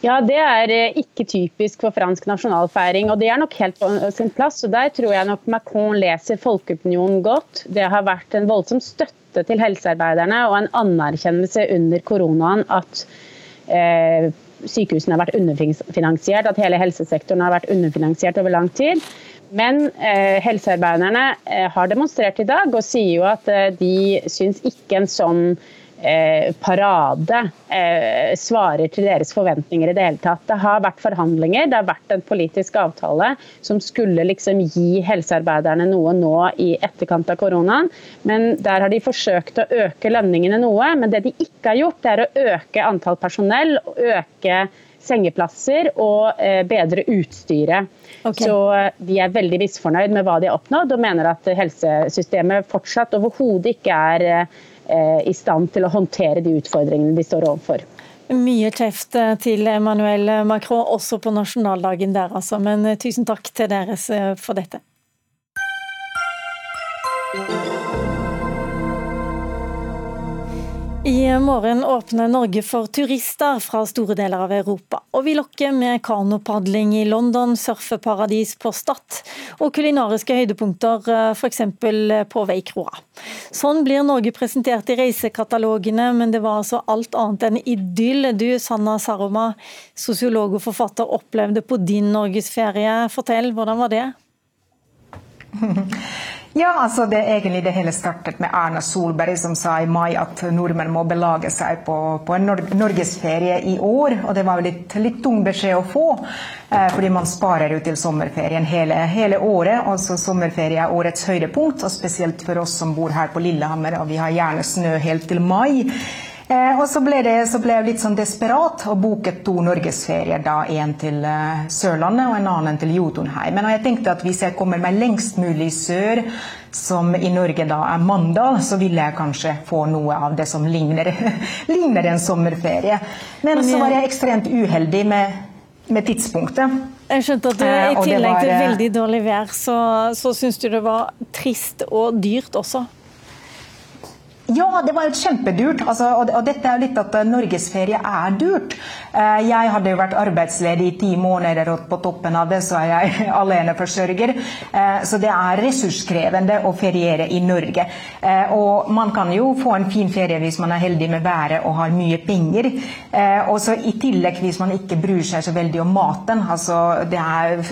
Ja, Det er eh, ikke typisk for fransk nasjonalfeiring, og det er nok helt på sin plass. og Der tror jeg nok Macron leser folkeopinionen godt. Det har vært en voldsom støtte til helsearbeiderne og en anerkjennelse under koronaen at eh, sykehusene har vært underfinansiert, at hele helsesektoren har vært underfinansiert over lang tid. Men eh, helsearbeiderne eh, har demonstrert i dag og sier jo at eh, de syns ikke en sånn eh, parade eh, svarer til deres forventninger i det hele tatt. Det har vært forhandlinger, det har vært en politisk avtale som skulle liksom gi helsearbeiderne noe nå i etterkant av koronaen. Men der har de forsøkt å øke lønningene noe. Men det de ikke har gjort, er å øke antall personell. øke sengeplasser og eh, bedre utstyret. Okay. Så de er veldig misfornøyd med hva de har oppnådd, og mener at helsesystemet fortsatt overhodet ikke er i stand til å håndtere de utfordringene de står overfor. Mye kjeft til Emmanuel Macron, også på nasjonaldagen der, altså. Men tusen takk til deres for dette. I morgen åpner Norge for turister fra store deler av Europa. Og vi lokker med kanopadling i London, surfeparadis på Stad og kulinariske høydepunkter f.eks. på Veikroa. Sånn blir Norge presentert i reisekatalogene, men det var altså alt annet enn idyll du, Sanna Saroma, sosiolog og forfatter, opplevde på din norgesferie. Fortell, hvordan var det? Ja, altså det egentlig det hele startet med Erna Solberg som sa i mai at nordmenn må belage seg på, på en nor norgesferie i år. Og det var jo litt, litt tung beskjed å få, eh, fordi man sparer jo til sommerferien hele, hele året. Og så sommerferie er årets høydepunkt, og spesielt for oss som bor her på Lillehammer, og vi har gjerne snø helt til mai. Eh, og så ble, det, så ble, jeg litt sånn desperat og boket to norgesferier. da En til eh, Sørlandet og en annen til Jotunheim. Men jeg tenkte at hvis jeg kommer meg lengst mulig sør, som i Norge da er Mandal, så vil jeg kanskje få noe av det som ligner, ligner en sommerferie. Men så var jeg ekstremt uheldig med, med tidspunktet. Jeg skjønte at du, i Eh, og tillegg til var, til veldig dårlig vær, så, så syns du det var trist og dyrt også? Ja, det var jo kjempedurt. Altså, og, og dette er litt at eh, norgesferie er dyrt. Eh, jeg hadde jo vært arbeidsledig i ti måneder, og på toppen av det så er jeg aleneforsørger. Eh, så det er ressurskrevende å feriere i Norge. Og man kan jo få en fin ferie hvis man er heldig med været og har mye penger. Og så i tillegg hvis man ikke bryr seg så veldig om maten. Altså, det er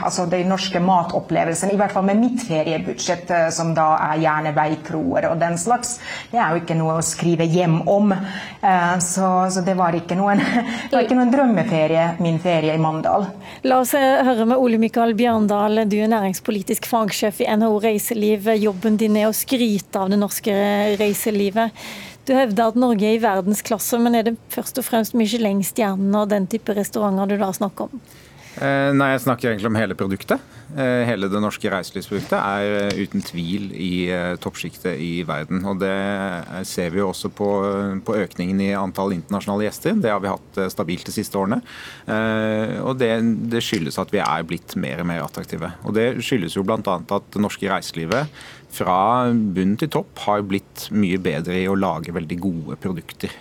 altså den norske matopplevelsen, i hvert fall med mitt feriebudsjett, som da er gjerne veikroer og den slags. Det er jo ikke noe å skrive hjem om. Eh, Så, så det var noen, det var ikke noen drømmeferie, min ferie i Mandal. La oss eh, høre med Ole Mikael Bjørndal, du er næringspolitisk fagsjef i NHO Reiseliv. Jobben din er å skryte av det norske reiselivet. Du hevder at Norge er i verdensklasse, men er det først og fremst Michelin-stjernene og den type restauranter du da snakker om? Eh, Nei, jeg snakker egentlig om hele produktet. Eh, Hele det norske reiselivsproduktet er eh, uten tvil i toppsjiktet i verden. Og det ser vi jo også på, på økningen i antall internasjonale gjester. Det har vi hatt stabilt de siste årene. Og det, det skyldes at vi er blitt mer og mer attraktive. Og det skyldes jo bl.a. at det norske reiselivet fra bunn til topp har blitt mye bedre i å lage veldig gode produkter.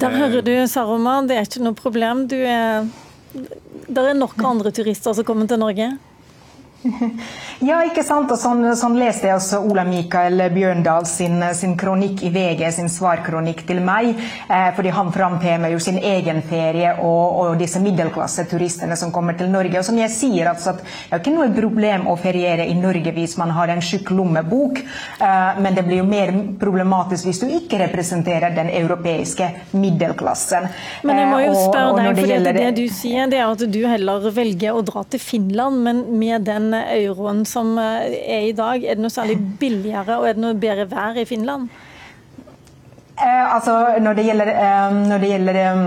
Der hører du, Saroma, det er ikke noe problem. Du er det er nok andre turister som kommer til Norge? Ja, ikke sant? Og sånn, sånn leste jeg også Ola Mikael Bjørndal sin, sin kronikk i VG, sin svarkronikk til meg. Eh, fordi han framhever jo sin egen ferie og, og disse middelklasseturistene som kommer til Norge. Og som jeg sier, altså, at det er ikke noe problem å feriere i Norge hvis man har en tjukk lommebok, eh, men det blir jo mer problematisk hvis du ikke representerer den europeiske middelklassen. Men jeg må jo Eh, spørre deg, for det, det du sier, det er at du heller velger å dra til Finland, men med den euroen som eh, er i dag, er det noe særlig billigere og er det noe bedre vær i Finland? Eh, altså, når det gjelder, eh, når det gjelder eh,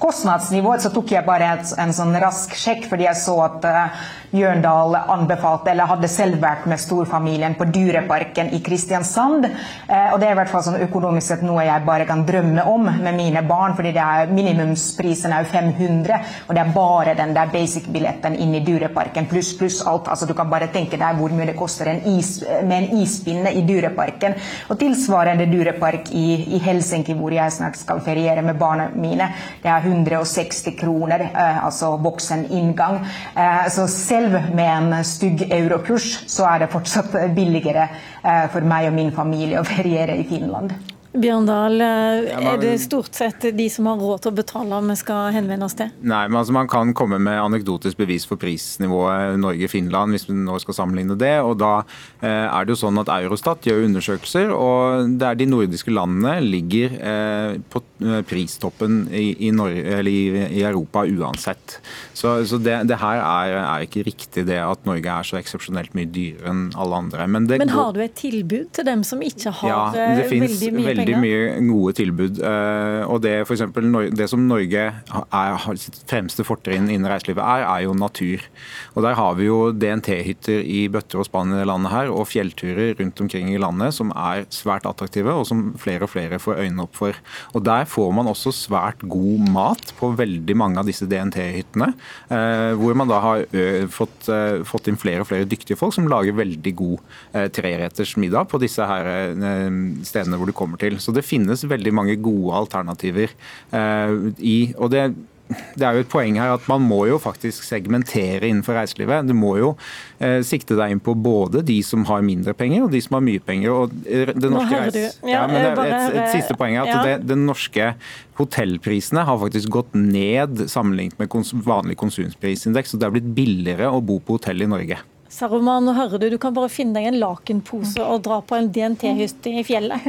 kostnadsnivået, så tok jeg bare et, en sånn rask sjekk, fordi jeg så at eh, Bjørndal anbefalte, eller hadde selv vært med storfamilien på Dyreparken i Kristiansand. Eh, og det er i hvert fall sånn økonomisk sett noe jeg bare kan drømme om med mine barn, fordi det er minimumsprisen er jo 500, og det er bare den der basic-billetten inn i Dyreparken, pluss pluss alt. Altså, du kan bare tenke deg hvor mye det koster en is, med en ispinne i Dyreparken. Og tilsvarende dyrepark i, i Helsinki, hvor jeg snart skal feriere med barna mine, det er 160 kroner, eh, altså voksen inngang. Eh, så selv med en stygg eurokurs, så er det fortsatt billigere eh, for meg og min familie å feriere i Finland. Bjørndal, eh, er det stort sett de som har råd til å betale vi skal henvende oss til? Nei, men altså Man kan komme med anekdotisk bevis for prisnivået Norge-Finland, hvis vi nå skal sammenligne det. og Da eh, er det jo sånn at Eurostat gjør undersøkelser, og det er de nordiske landene ligger eh, på pristoppen i, i, Norge, eller i, i Europa uansett. Så, så det, det her er, er ikke riktig det at Norge er så eksepsjonelt mye dyrere enn alle andre. Men, Men har du et tilbud til dem som ikke har ja, det veldig mye veldig mye gode tilbud. Eh, og det, for eksempel, det som Norge har sitt fremste fortrinn innen reiselivet er, er jo natur. Og Der har vi jo DNT-hytter i bøtter og spann i det landet her, og fjellturer rundt omkring i landet som er svært attraktive, og som flere og flere får øynene opp for. Og Der får man også svært god mat på veldig mange av disse DNT-hyttene, eh, hvor man da har fått, fått inn flere og flere dyktige folk som lager veldig god treretters middag på disse her stedene hvor du kommer til. Så det finnes veldig mange gode alternativer eh, i og det det er jo et poeng her at man må jo faktisk segmentere innenfor reiselivet. Du må jo eh, sikte deg inn på både de som har mindre penger og de som har mye penger. og det norske reis... Ja, men det, et, et, siste poeng er at ja. det, det norske hotellprisene har faktisk gått ned sammenlignet med kons vanlig konsumprisindeks. og Det er blitt billigere å bo på hotell i Norge. Saruman, nå hører du, du kan bare finne deg en lakenpose og dra på en DNT-hytte i fjellet.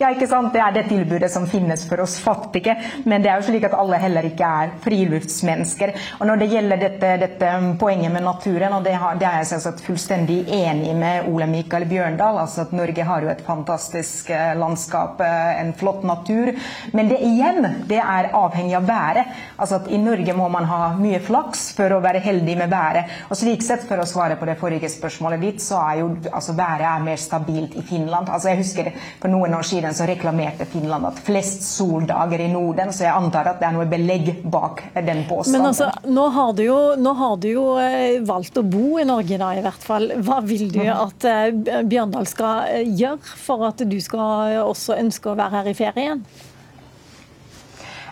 Ja, ikke sant? Det er det tilbudet som finnes for oss fattige. Men det er jo slik at alle heller ikke er friluftsmennesker. Og Når det gjelder dette, dette poenget med naturen, og det, har, det er jeg selvsagt fullstendig enig med Ole Mikael Bjørndal. altså at Norge har jo et fantastisk eh, landskap, eh, en flott natur. Men det igjen, det er avhengig av været. Altså at I Norge må man ha mye flaks for å være heldig med været. Og slik sett, For å svare på det forrige spørsmålet ditt, så er jo altså været er mer stabilt i Finland. Altså jeg husker For noen år år siden så reklamerte Finland at flest soldager i Norden, så jeg antar at det er noe belegg bak den påstanden. Men altså, nå har du jo, har du jo eh, valgt å bo i Norge da, i hvert fall. Hva vil du mhm. at eh, Bjørndal skal eh, gjøre for at du skal også ønske å være her i ferien?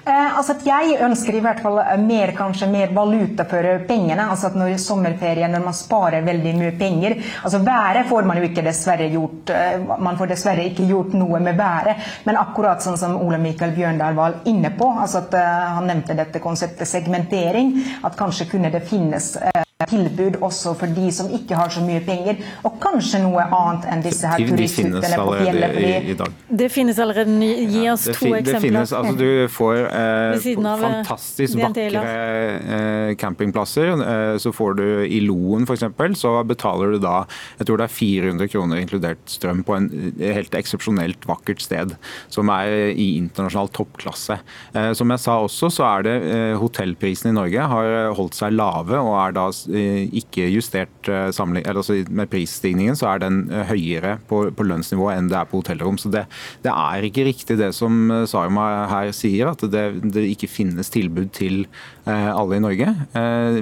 Eh, altså Jeg ønsker i hvert fall eh, mer, kanskje mer valuta for eh, pengene. altså at Når sommerferie, når man sparer veldig mye penger altså Været får man jo ikke dessverre gjort man får dessverre ikke gjort noe med været. Men akkurat sånn som Ole Mikael Bjørndal var inne på, altså at han nevnte dette konseptet segmentering, at kanskje kunne det finnes tilbud også for de som ikke har så mye penger, og kanskje noe annet enn disse her turisthyttene på fjellet. Fordi... I, i dag. Det finnes allerede. Gi oss ja, to eksempler. Det finnes, altså Du får eh, eh fantastisk vakre eh, campingplasser. Eh, så får du i Loen f.eks., så betaler du da jeg tror det er 400 kroner inkludert strøm på en eh, helt eksepsjonelt vakkert sted, som er i internasjonal toppklasse. Eh, som jeg sa også, så er det hotellprisene i Norge har holdt seg lave og er da ikke justert eh, altså Med prisstigningen så er den eh, høyere på, på, lønnsnivå enn det er på hotellrom. Så det, det er ikke riktig det som Sarma her sier, at det, det ikke finnes tilbud til alle i Norge.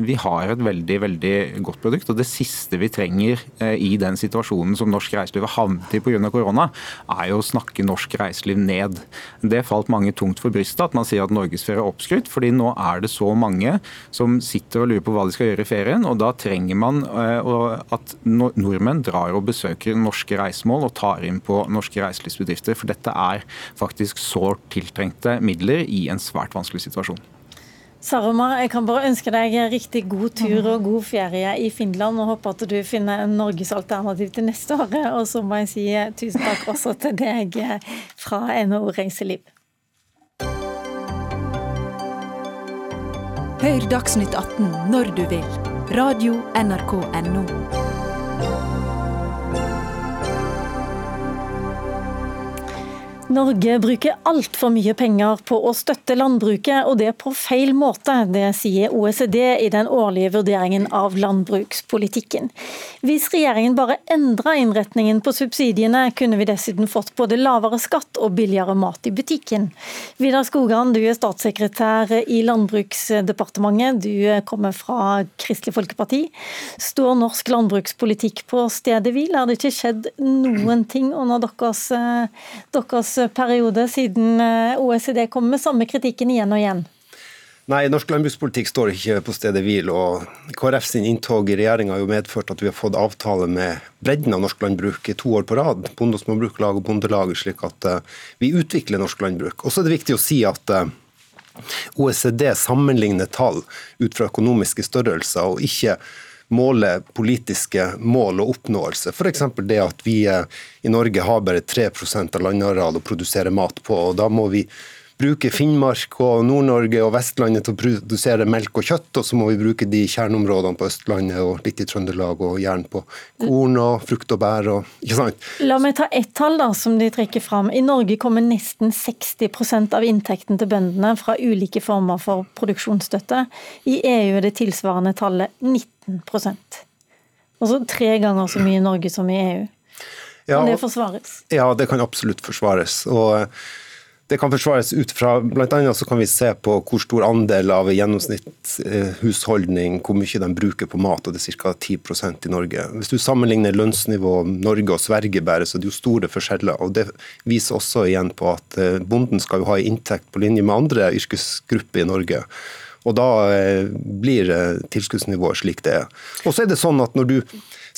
Vi har et veldig veldig godt produkt. og Det siste vi trenger i den situasjonen som norsk reiseliv har havnet i pga. korona, er jo å snakke norsk reiseliv ned. Det falt mange tungt for brystet at man sier at norgesferie er oppskrytt, fordi nå er det så mange som sitter og lurer på hva de skal gjøre i ferien ferien. og Da trenger man eh, at nordmenn drar og besøker norske reisemål og tar inn på norske reiselivsbedrifter. For dette er faktisk sårt tiltrengte midler i en svært vanskelig situasjon. Saroma, jeg kan bare ønske deg riktig god tur og god ferie i Finland, og håper at du finner en norgesalternativ til neste år. Og så må jeg si tusen takk også til deg fra NHO Reiseliv. Hør Dagsnytt 18 når du vil Radio NRK Radio.nrk.no. Norge bruker altfor mye penger på å støtte landbruket, og det på feil måte. Det sier OECD i den årlige vurderingen av landbrukspolitikken. Hvis regjeringen bare endra innretningen på subsidiene, kunne vi dessuten fått både lavere skatt og billigere mat i butikken. Vidar Skogan, du er statssekretær i Landbruksdepartementet. Du kommer fra Kristelig Folkeparti. Står norsk landbrukspolitikk på stedet hvil? Har det ikke skjedd noen ting under deres, deres periode, siden eh, OECD kom med samme kritikken igjen og igjen? Nei, norsk landbrukspolitikk står ikke på stedet hvil. og KrF sin inntog i regjeringa har jo medført at vi har fått avtale med bredden av norsk landbruk i to år på rad. Bonde- og småbrukarlag og Bondelaget, slik at uh, vi utvikler norsk landbruk. Og så er det viktig å si at uh, OECD sammenligner tall ut fra økonomiske størrelser, og ikke måle politiske mål og oppnåelse. F.eks. det at vi eh, i Norge har bare 3% av landareal å produsere mat på. og Da må vi bruke Finnmark og Nord-Norge og Vestlandet til å produsere melk og kjøtt, og så må vi bruke de kjerneområdene på Østlandet og litt i Trøndelag og gjerne på korn og frukt og bær og ikke sant. La meg ta ett tall da, som de trekker fram. I Norge kommer nesten 60% av inntekten til bøndene fra ulike former for produksjonsstøtte. I EU er det tilsvarende tallet 19% Altså tre ganger så mye i Norge som i EU. Kan ja, det forsvares? Ja, det kan absolutt forsvares. og det kan forsvares ut fra bl.a. så kan vi se på hvor stor andel av gjennomsnittshusholdning hvor mye de bruker på mat, og det er ca. 10% i Norge. Hvis du sammenligner lønnsnivå Norge og Sverige bare, så er det jo store forskjeller. og Det viser også igjen på at eh, bonden skal jo ha inntekt på linje med andre yrkesgrupper i Norge. Og da eh, blir eh, tilskuddsnivået slik det er. Og så er det sånn at når du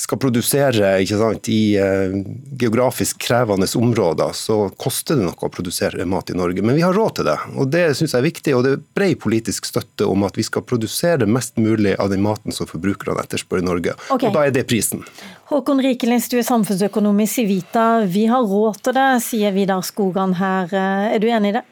skal produsere sant, i uh, geografisk krevende områder, så koster det noe å produsere mat i Norge. Men vi har råd til det, og det syns jeg er viktig. Og det er bred politisk støtte om at vi skal produsere mest mulig av den maten som forbrukerne etterspør i Norge. Okay. Og da er det prisen. Håkon Rikelins, du er samfunnsøkonom i Civita. Vi har råd til det, sier Vidar Skogan her. Er du enig i det?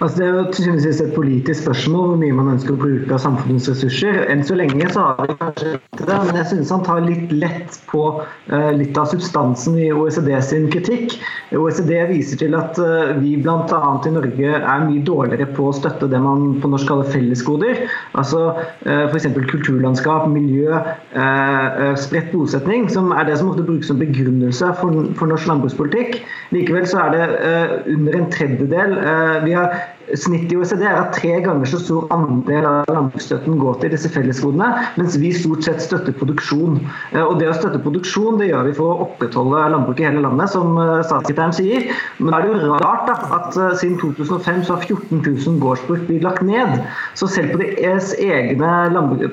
Altså det er jo til syvende og sist et politisk spørsmål hvor mye man ønsker å bruke av samfunnets ressurser. Enn så lenge så har vi kanskje til det, men jeg synes han tar litt lett på uh, litt av substansen i OECD sin kritikk. OECD viser til at uh, vi bl.a. i Norge er mye dårligere på å støtte det man på norsk kaller fellesgoder. Altså uh, f.eks. kulturlandskap, miljø, uh, spredt bosetning, som er det som ofte brukes som begrunnelse for, for norsk landbrukspolitikk. Likevel så er det under en tredjedel. vi har Snittet i OECD er at tre ganger så stor andel av landbruksstøtten går til disse fellesgodene, mens vi stort sett støtter produksjon. Eh, og Det å støtte produksjon det gjør vi for å opprettholde landbruket i hele landet, som eh, statssekretæren sier. Men da er det jo rart da, at eh, siden 2005 så har 14 000 gårdsbruk blitt lagt ned. Så selv på, egne,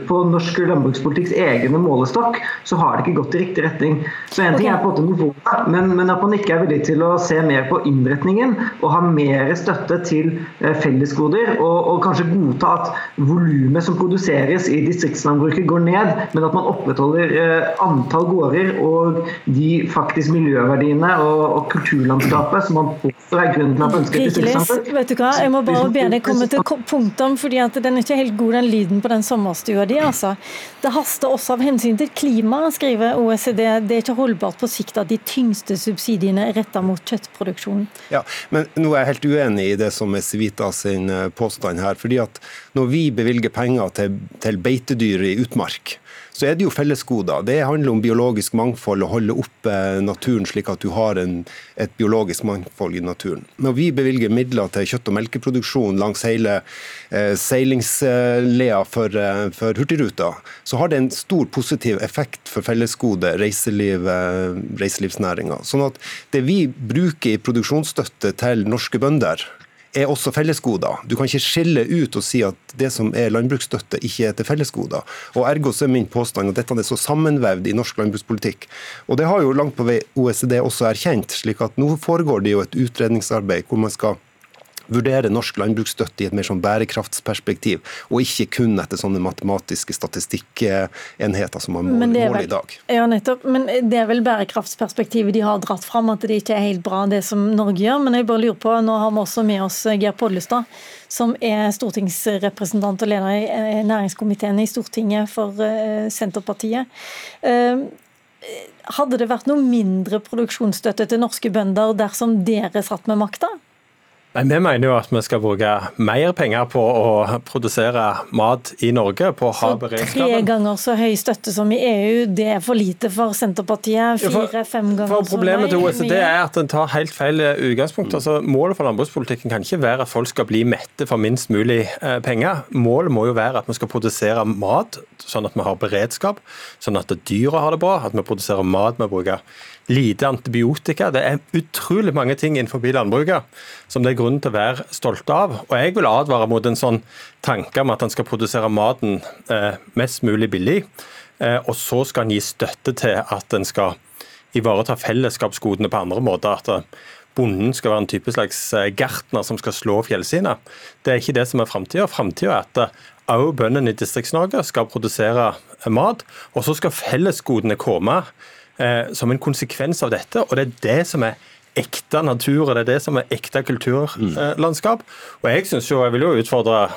på norsk landbrukspolitikks egne målestokk, så har det ikke gått i riktig retning. Så en ting er på en måte nivået, men, men at man ikke er villig til å se mer på innretningen og ha mer støtte til fellesgoder, og, og kanskje godta at volumet som produseres i distriktslandbruket går ned, men at man opprettholder eh, antall gårder og de faktisk miljøverdiene og, og kulturlandskapet som man påstår er grunnen til at man ønsker et distriktslandbruk. Vet du hva, jeg må bare be deg komme til punktum, fordi at den er ikke helt god, den lyden på den sommerstua di. Altså. Det haster også av hensyn til klimaet, skriver OECD. Det er ikke holdbart på sikt at de tyngste subsidiene er retta mot kjøttproduksjonen. Ja, men nå er jeg helt uenig i det som er sivil Rita sin eh, påstand her. fordi at Når vi bevilger penger til, til beitedyr i utmark, så er det jo fellesgoder. Det handler om biologisk mangfold å holde oppe naturen slik at du har en, et biologisk mangfold i naturen. Når vi bevilger midler til kjøtt- og melkeproduksjon langs hele eh, seilingslea for, eh, for Hurtigruta, så har det en stor positiv effekt for fellesgode, reiseliv, eh, reiselivsnæringa. Sånn at det vi bruker i produksjonsstøtte til norske bønder, er også fellesgoder. Du kan ikke skille ut og si at det som er landbruksstøtte, ikke er til fellesgoder. Og Ergo så er min påstand at dette er så sammenvevd i norsk landbrukspolitikk. Og Det har jo langt på vei OECD også erkjent. slik at Nå foregår det jo et utredningsarbeid hvor man skal vurdere norsk landbruksstøtte i et mer sånn bærekraftsperspektiv, og ikke kun etter sånne matematiske statistikkenheter som man måler i dag. Ja, nettopp. Men det er vel bærekraftsperspektivet de har dratt fram, at det ikke er helt bra det som Norge gjør. Men jeg bare lurer på, nå har vi også med oss Geir Pollestad, som er stortingsrepresentant og leder i næringskomiteen i Stortinget for eh, Senterpartiet. Eh, hadde det vært noe mindre produksjonsstøtte til norske bønder dersom dere satt med makta? Nei, Vi mener jo at vi skal bruke mer penger på å produsere mat i Norge. på å ha beredskapen. Så tre ganger så høy støtte som i EU, det er for lite for Senterpartiet? Fire-fem ganger for Problemet til OECD er at den tar helt feil utgangspunkt. Altså, målet for landbrukspolitikken kan ikke være at folk skal bli mette for minst mulig eh, penger. Målet må jo være at vi skal produsere mat sånn at vi har beredskap, sånn at dyra har det bra, at vi produserer mat vi bruker lite antibiotika. Det er utrolig mange ting innenfor landbruket som det er grunn til å være stolte av. Og jeg vil advare mot en sånn tanke om at en skal produsere maten eh, mest mulig billig, eh, og så skal en gi støtte til at en skal ivareta fellesskapsgodene på andre måter. at eh, Bonden skal være en type slags eh, gartner som skal slå fjellsidene. Det er ikke det som er framtida. Framtida er at òg eh, bøndene i Distrikts-Norge skal produsere mat, og så skal fellesgodene komme eh, som en konsekvens av dette. og Det er det som er ekte natur, og det er det som er ekte kulturlandskap. Og jeg synes jo, jeg vil jo utfordre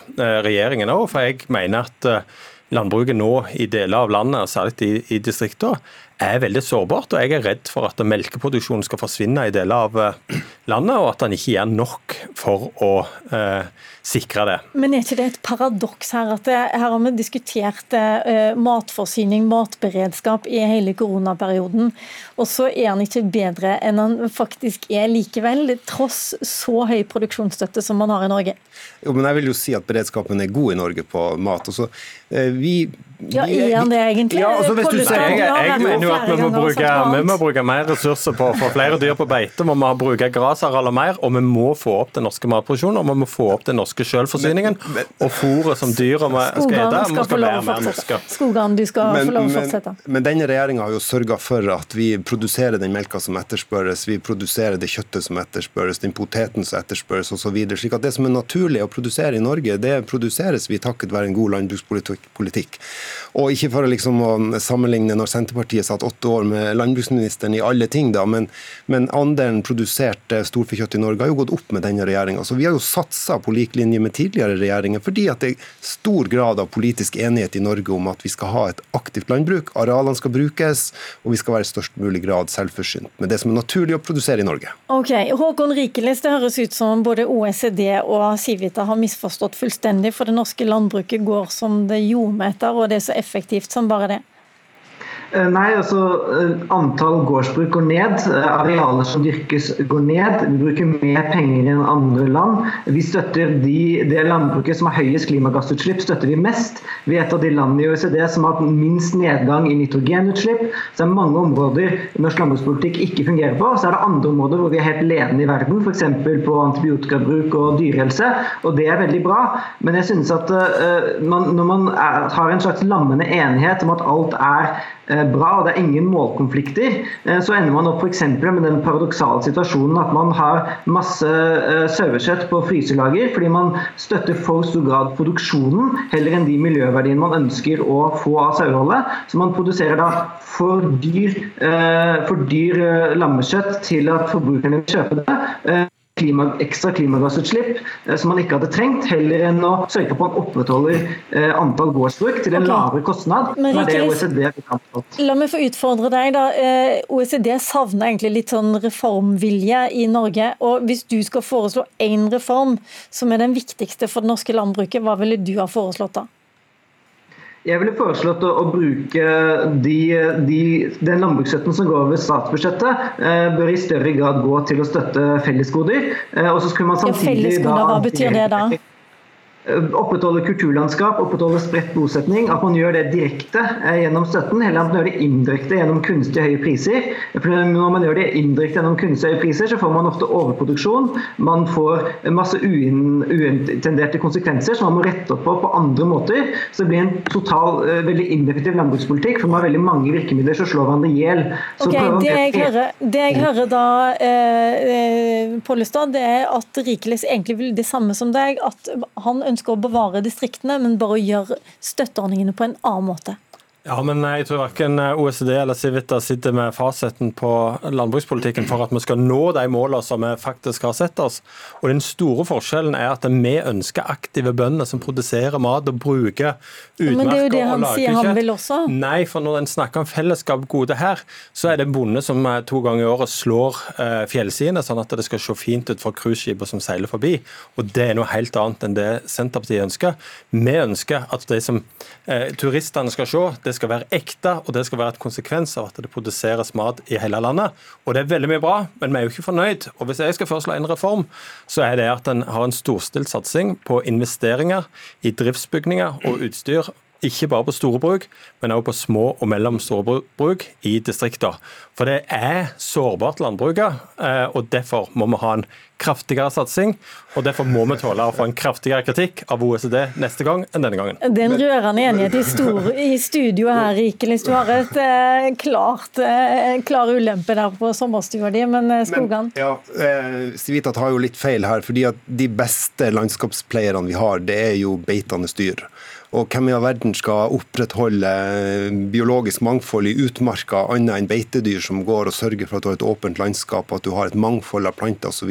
regjeringen òg, for jeg mener at landbruket nå i deler av landet, særlig i, i distriktene, er veldig sårbart. og Jeg er redd for at melkeproduksjonen skal forsvinne i deler av eh, landet, og at den ikke gjør nok for å eh, sikre det. Men er ikke det et paradoks her? at det, Her har vi diskutert eh, matforsyning, matberedskap i hele koronaperioden. Og så er han ikke bedre enn han faktisk er likevel, tross så høy produksjonsstøtte som man har i Norge. Jo, men jeg vil jo si at beredskapen er god i Norge på mat. Også, eh, vi, ja, Er han det egentlig? Ja, altså, hvis du ser, jeg, jeg mener jo at vi må, bruke, vi må bruke mer ressurser på å få flere dyr på beite. Vi må bruke grasarealer mer, og vi må få opp den norske matproduksjonen. Og vi må få opp den norske selvforsyningen. Og fôret som dyra skal spise, må skal være mer norske. Skogan, du skal men, få lov å fortsette. Men, men denne regjeringa har jo sørga for at vi produserer den melka som etterspørres, vi produserer det kjøttet som etterspørres, den poteten som etterspørres osv. Slik at det som er naturlig å produsere i Norge, det produseres vi takket være en god landbrukspolitikk. Og ikke for å liksom sammenligne når Senterpartiet satt åtte år med landbruksministeren i alle ting, da, men, men andelen produsert storfekjøtt i Norge har jo gått opp med denne regjeringa. Så vi har jo satsa på lik linje med tidligere regjeringer, fordi at det er stor grad av politisk enighet i Norge om at vi skal ha et aktivt landbruk, arealene skal brukes, og vi skal være i størst mulig grad selvforsynt med det som er naturlig å produsere i Norge. Ok, Håkon Rikeles, det høres ut som både OECD og Civita har misforstått fullstendig, for det norske landbruket går som det jordmeter, og det så effektivt som bare det. Eh, nei, altså eh, Antall gårdsbruk går ned. Eh, arealer som dyrkes går ned. Vi bruker mer penger enn andre land. Vi støtter de, det landbruket som har høyest klimagassutslipp, støtter vi mest. Vi er et av de landene i OECD som har hatt minst nedgang i nitrogenutslipp. Så det er mange områder norsk landbrukspolitikk ikke fungerer på. Så er det andre områder hvor vi er helt ledende i verden, f.eks. på antibiotikabruk og dyrehelse. Og det er veldig bra. Men jeg synes at uh, man, når man er, har en slags lammende enighet om at alt er Eh, bra, og det er ingen målkonflikter, eh, så ender man opp f.eks. med den paradoksale situasjonen at man har masse eh, sauekjøtt på fryselager fordi man støtter for stor grad produksjonen heller enn de miljøverdiene man ønsker å få av saueholdet. Så man produserer da for dyr, for dyr lammekjøtt til at forbrukerne vil kjøpe det klima, ekstra klimagassutslipp eh, som man ikke hadde trengt, heller enn å sørge for at man opprettholder eh, antall gårdsbruk til en okay. lavere kostnad. Men, det OECD La meg få utfordre deg. da. Eh, OECD savner egentlig litt sånn reformvilje i Norge. og Hvis du skal foreslå én reform som er den viktigste for det norske landbruket, hva ville du ha foreslått da? Jeg ville foreslått å, å bruke de, de, den landbruksstøtten som går over statsbudsjettet, eh, bør i større grad gå til å støtte fellesgoder. Eh, og så skulle man samtidig ja, fellesgoder, hva betyr det da? Eh, opprettholde kulturlandskap, opprettholde spredt bosetning. At man gjør det direkte eh, gjennom støtten, heller enn at man gjør det indirekte gjennom kunstig høye priser. For Når man gjør det indirekte gjennom kunstig høye priser, så får man ofte overproduksjon. Man får masse uintenderte konsekvenser som man må rette opp på på andre måter. Så det blir en total, eh, veldig ineffektiv landbrukspolitikk, for man har veldig mange virkemidler som slår hverandre i hjel. Okay, det, jeg hører, det jeg hører da, eh, Pollestad, det er at Rikeles egentlig vil det samme som deg. at han ønsker å bevare distriktene, men bare å gjøre støtteordningene på en annen måte. Ja, men jeg tror verken OECD eller Civita sitter med fasiten på landbrukspolitikken for at vi skal nå de målene som vi faktisk har sett oss. Og Den store forskjellen er at vi ønsker aktive bønder som produserer mat og bruker utmerker er han vil også. Nei, for når en snakker om fellesskap gode her, så er det en bonde som to ganger i året slår eh, fjellsidene, sånn at det skal se fint ut for cruiseskipene som seiler forbi. Og Det er noe helt annet enn det Senterpartiet ønsker. Vi ønsker at de som eh, turistene skal se, det det skal være ekte, og det skal være et konsekvens av at det produseres mat i hele landet. Og det er veldig mye bra, men vi er jo ikke fornøyd. Og hvis jeg skal foreslå en reform, så er det at en har en storstilt satsing på investeringer i driftsbygninger og utstyr ikke bare på store bruk, men også på små og mellomstore bruk i distriktene. For det er sårbart landbruket, eh, og derfor må vi ha en kraftigere satsing. Og derfor må vi tåle å få en kraftigere kritikk av OECD neste gang enn denne gangen. Det er en rørende enighet i, stor, i studio her, Rikelis. Du har et eh, klart, eh, klar ulempe der på sommerstua di, men eh, Skogan? Men, ja, Civitat har jo litt feil her. fordi at De beste landskapspleierne vi har, det er jo beitende dyr. Og hvem i all verden skal opprettholde biologisk mangfold i utmarka, annet enn beitedyr som går og sørger for at du har et åpent landskap, at du har et mangfold av planter osv.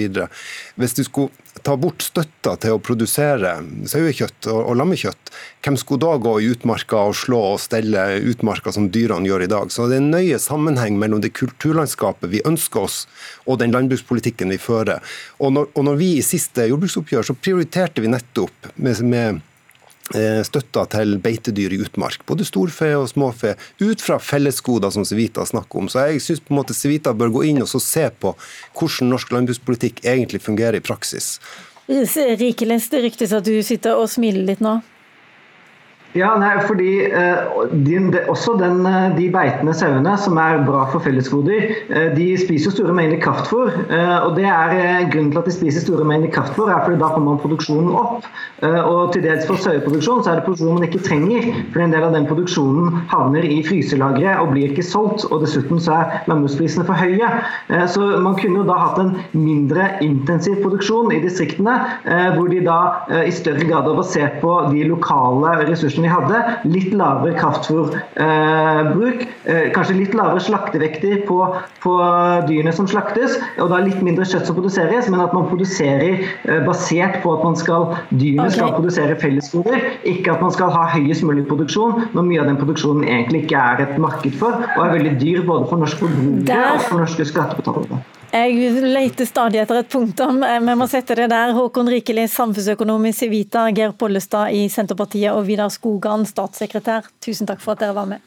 Hvis du skulle ta bort støtta til å produsere sauekjøtt og, lammekjøtt, hvem skulle da gå i utmarka og slå og stelle utmarka som dyrene gjør i dag? Så det er en nøye sammenheng mellom det kulturlandskapet vi ønsker oss, og den landbrukspolitikken vi fører. Og når, og når vi i siste jordbruksoppgjør så prioriterte vi nettopp med, med Eh, støtta til beitedyr i utmark, både storfe og småfe, ut fra fellesgoder som Civita snakker om. Så jeg syns Civita bør gå inn og se på hvordan norsk landbrukspolitikk egentlig fungerer i praksis. Rikeles, det ryktes at du sitter og smiler litt nå? Ja, nei, fordi uh, de, de, Også den, uh, de beitende sauene, som er bra for fellesgoder, uh, de spiser store mengder kraftfôr. og det er Grunnen til at de spiser store mengder kraftfôr, er fordi da kommer man produksjonen opp. og til dels for saueproduksjon så er det produksjon man ikke trenger, for en del av den produksjonen havner i fryselagre og blir ikke solgt. Og dessuten så er landbruksprisene for høye. så man kunne jo da hatt en mindre intensiv produksjon i distriktene, hvor de da i større grad har basert på de lokale ressursene vi hadde. Litt lavere kraftfôrbruk, eh, kanskje litt lavere slaktevekter på, på, dyrene som slaktes, og da litt mindre kjøtt som produseres, men at man produserer eh, basert på at man skal, dyrene okay. skal produsere fellesgoder, ikke at man skal ha høyest mulig produksjon, når mye av den produksjonen egentlig ikke er et marked for, og er veldig dyr både for norske forbrukere og for norske skattebetalere. Jeg leter stadig etter et punktum. Vi må sette det der. Håkon Rikeli, samfunnsøkonom i Civita, Geir Pollestad i Senterpartiet og Vidar Skogan, statssekretær. Tusen takk for at dere var med.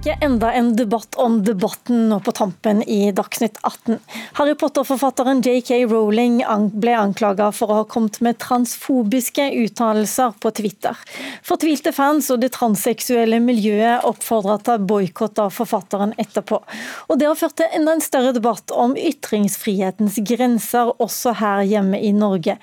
Ikke enda en debatt om debatten nå på tampen i Dagsnytt 18. Harry Potter-forfatteren JK Rowling ble anklaga for å ha kommet med transfobiske uttalelser på Twitter. Fortvilte fans og det transseksuelle miljøet oppfordra til boikott av forfatteren etterpå. Og Det har ført til enda en større debatt om ytringsfrihetens grenser også her hjemme i Norge.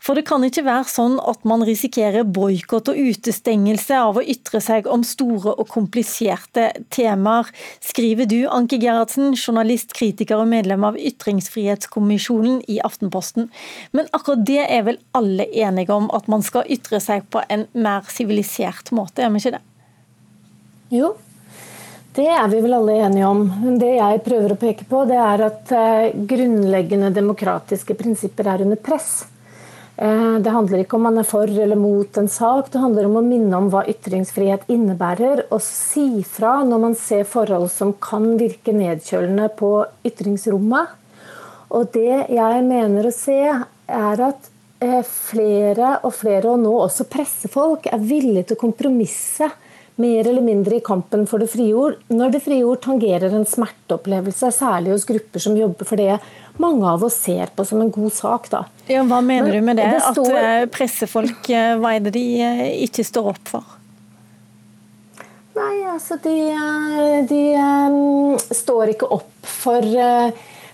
For det kan ikke være sånn at man risikerer boikott og utestengelse av å ytre seg om store og kompliserte temaer, skriver du, Anke Gerhardsen, journalist, kritiker og medlem av Ytringsfrihetskommisjonen i Aftenposten. Men akkurat det er vel alle enige om, at man skal ytre seg på en mer sivilisert måte, er vi ikke det? Jo, det er vi vel alle enige om. Det jeg prøver å peke på, det er at eh, grunnleggende demokratiske prinsipper er under press. Eh, det handler ikke om man er for eller mot en sak, det handler om å minne om hva ytringsfrihet innebærer, og si fra når man ser forhold som kan virke nedkjølende på ytringsrommet. Og det jeg mener å se, er at eh, flere og flere, og nå også pressefolk, er villige til å kompromisse mer eller mindre i kampen for det frie ord, når det frie ord tangerer en smerteopplevelse, særlig hos grupper som jobber for det mange av oss ser på som en god sak. Da. Ja, hva mener Men, du med det? det står... At eh, pressefolk, eh, hva er det de eh, ikke står opp for? Nei, altså de, de står ikke opp for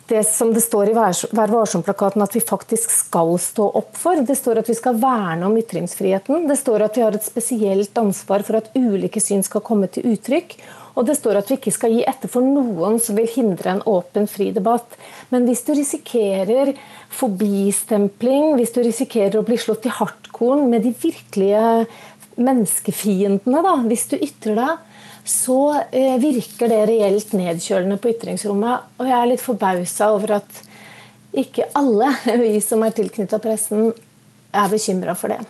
det som det står i Vær varsom-plakaten at vi faktisk skal stå opp for. Det står at vi skal verne om ytringsfriheten. Det står at vi har et spesielt ansvar for at ulike syn skal komme til uttrykk. Og det står at vi ikke skal gi etter for noen som vil hindre en åpen, fri debatt. Men hvis du risikerer fobistempling, hvis du risikerer å bli slått i hardkorn med de virkelige menneskefiendene, da, hvis du ytrer deg, så eh, virker det reelt nedkjølende på ytringsrommet. Og jeg er litt forbausa over at ikke alle vi som er tilknytta pressen, er bekymra for det.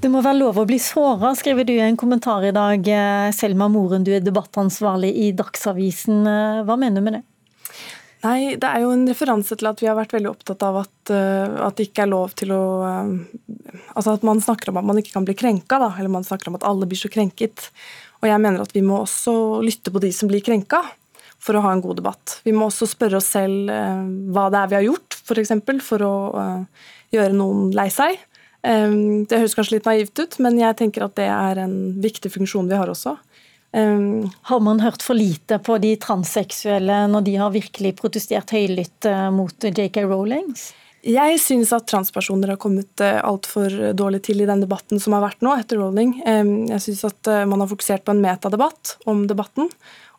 Det må være lov å bli såra, skriver du i en kommentar i dag. Selma Moren, du er debattansvarlig i Dagsavisen. Hva mener du med det? Nei, Det er jo en referanse til at vi har vært veldig opptatt av at, uh, at det ikke er lov til å Altså at man snakker om at man ikke kan bli krenka, da, eller man snakker om at alle blir så krenket. Og jeg mener at vi må også lytte på de som blir krenka, for å ha en god debatt. Vi må også spørre oss selv hva det er vi har gjort, f.eks. For, for å gjøre noen lei seg. Det høres kanskje litt naivt ut, men jeg tenker at det er en viktig funksjon vi har også. Har man hørt for lite på de transseksuelle når de har virkelig protestert høylytt eh, mot JK Rowlings? Jeg syns at transpersoner har kommet eh, altfor dårlig til i den debatten som har vært nå etter Rowling. Jeg syns at eh, man har fokusert på en metadebatt om debatten,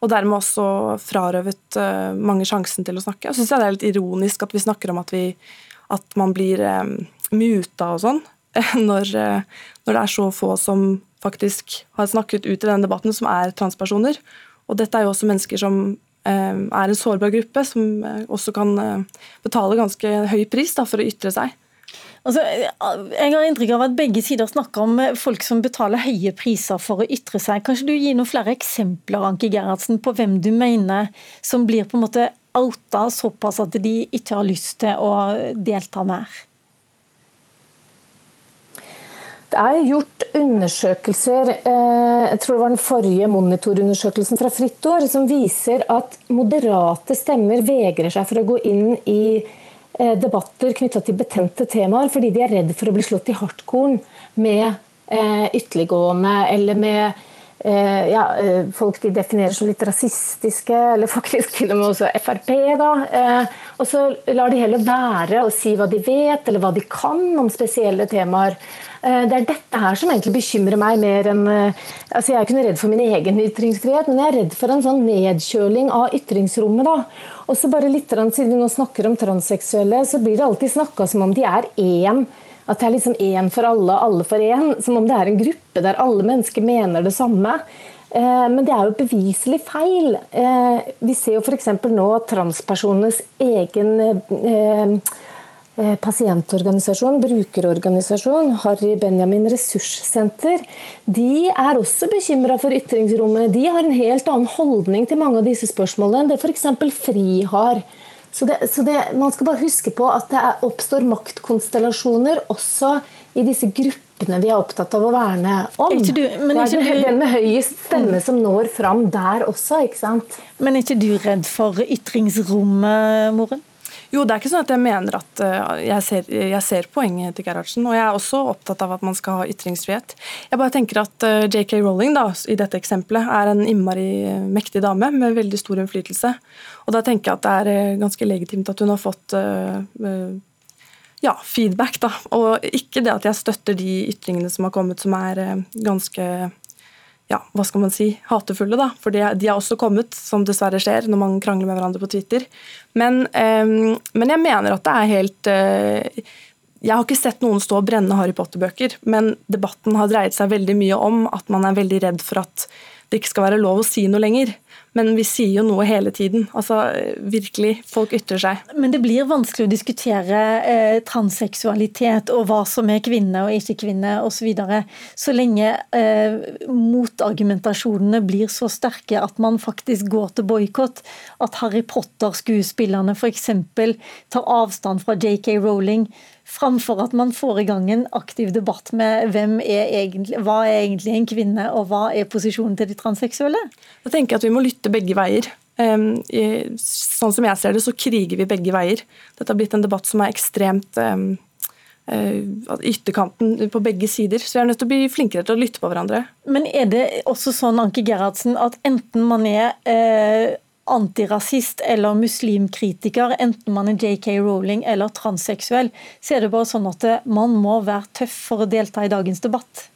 og dermed også frarøvet mange sjansen til å snakke. Jeg syns det er litt ironisk at vi snakker om at vi at man blir muta og sånn, når, eh, når, det er så få som faktisk har snakket ut i denne debatten, som er transpersoner. Og dette er jo også mennesker som eh, er en sårbar gruppe, som eh, også kan eh, betale ganske høy pris da, for å ytre seg. Altså, jeg har inntrykk av at begge sider snakker om folk som betaler høye priser for å ytre seg. Kanskje du gir noen flere eksempler Anke Gerhardsen, på hvem du mener som blir på en måte outa såpass at de ikke har lyst til å delta mer? Det er gjort undersøkelser, eh, jeg tror det var den forrige monitorundersøkelsen fra Fritt År, som viser at moderate stemmer vegrer seg for å gå inn i Eh, debatter knytta til betente temaer, fordi de er redd for å bli slått i hardkorn med eh, ytterliggående eller med ja, folk de definerer som litt rasistiske, eller faktisk til og med også Frp. da. Og så lar de heller være å si hva de vet eller hva de kan om spesielle temaer. Det er dette her som egentlig bekymrer meg mer enn altså Jeg er ikke noe redd for min egen ytringsfrihet, men jeg er redd for en sånn nedkjøling av ytringsrommet. da. Og så bare litt, Siden vi nå snakker om transseksuelle, så blir det alltid snakka som om de er én. At det er liksom én for alle, alle for én. Som om det er en gruppe der alle mennesker mener det samme. Eh, men det er jo beviselig feil. Eh, vi ser jo f.eks. nå transpersonenes egen eh, Eh, pasientorganisasjon, brukerorganisasjon, Harry Benjamin ressurssenter, de er også bekymra for ytringsrommet. De har en helt annen holdning til mange av disse spørsmålene enn det f.eks. FRI har. Så, det, så det, Man skal bare huske på at det oppstår maktkonstellasjoner også i disse gruppene vi er opptatt av å verne om. Du, det er du... den med høyest stemme som når fram der også. ikke sant? Men er ikke du redd for ytringsrommet, Moren? Jo, det er ikke sånn at jeg mener at uh, jeg, ser, jeg, ser, poenget til Gerhardsen. Og jeg er også opptatt av at man skal ha ytringsfrihet. Jeg bare tenker at eh, JK Rowling da, i dette eksempelet er en innmari mektig dame med veldig stor innflytelse. Og da tenker jeg at det er ganske legitimt at hun har fått ja, feedback, da. Og ikke det at jeg støtter de ytringene som har kommet som er ganske ja, hva skal man si, hatefulle, da. For de, har også kommet, som dessverre skjer når man krangler med hverandre på Twitter. Men, um, men jeg mener at det er helt uh, Jeg har ikke sett noen stå og brenne Harry Potter-bøker, men debatten har dreid seg veldig mye om at man er veldig redd for at det ikke skal være lov å si noe lenger. Men vi sier jo noe hele tiden. Altså, virkelig, folk ytrer seg. Men det blir vanskelig å diskutere eh, transseksualitet og hva som er kvinne og ikke kvinne osv. Så, videre, så lenge eh, motargumentasjonene blir så sterke at man faktisk går til boikott. At Harry Potter-skuespillerne f.eks. tar avstand fra JK Rowling framfor at man får i gang en aktiv debatt med hvem er egentlig, hva er egentlig en kvinne, og hva er posisjonen til de transseksuelle? Da tenker jeg at Vi må lytte begge veier. Sånn som jeg ser det, så kriger vi begge veier. Dette har blitt en debatt som er ekstremt eh, ytterkanten på begge sider. Så vi er nødt til å bli flinkere til å lytte på hverandre. Men er det også sånn, Anke Gerhardsen, at enten man er eh, antirasist eller muslimkritiker, enten man er JK Rowling eller transseksuell, så er det bare sånn at man må være tøff for å delta i dagens debatt.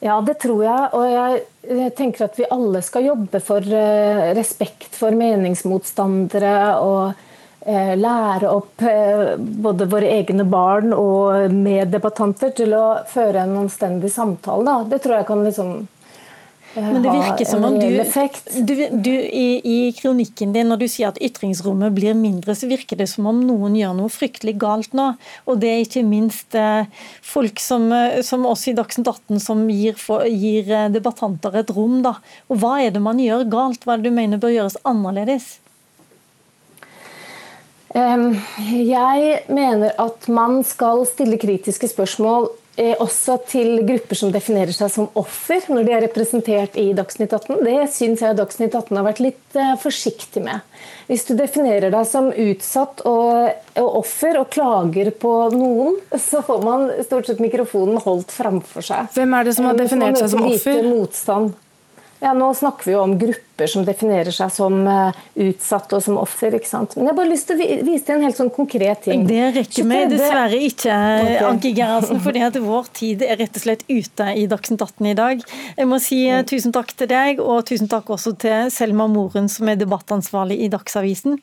Ja, det tror jeg. Og jeg tenker at vi alle skal jobbe for eh, respekt for meningsmotstandere. og eh, lære opp eh, både våre egne barn og meddebattanter til å føre en anstendig samtale. Da. Det tror jeg kan liksom men det virker som om du, du, du i, i, kronikken din, når du sier at ytringsrommet blir mindre, så virker det som om noen gjør noe fryktelig galt nå. Og det er ikke minst eh, folk som, eh, som oss i Dagsnytt 18 som gir, for, gir, eh, debattanter et rom. Da. Og hva er det man gjør galt? Hva er det du mener bør gjøres annerledes? Jeg mener at man skal stille kritiske spørsmål også til grupper som definerer seg som offer når de er representert i Dagsnytt 18. Det syns jeg Dagsnytt 18 har vært litt eh, forsiktig med. Hvis du definerer deg som utsatt og, offer og klager på noen, så får man stort sett mikrofonen holdt framfor seg. Hvem er det som har eh, definert seg som offer? Motstand. Ja, nå snakker vi jo om grupper grupper som definerer seg som uh, utsatte og som offer. ikke sant? Men jeg har bare lyst til å vise til en helt sånn konkret ting. Det rekker vi dessverre ikke, okay. Anki Gerhardsen, fordi at vår tid er rett og slett ute i Dagsnytt 18 i dag. Jeg må si uh, tusen takk til deg, og tusen takk også til Selma Moren, som er debattansvarlig i Dagsavisen.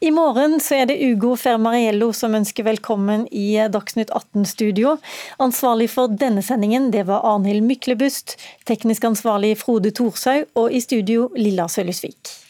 I morgen så er det Ugo Fermariello som ønsker velkommen i Dagsnytt 18-studio. Ansvarlig for denne sendingen det var Arnhild Myklebust, teknisk ansvarlig Frode Thorshaug, og i studio Lilla Sølhusvik.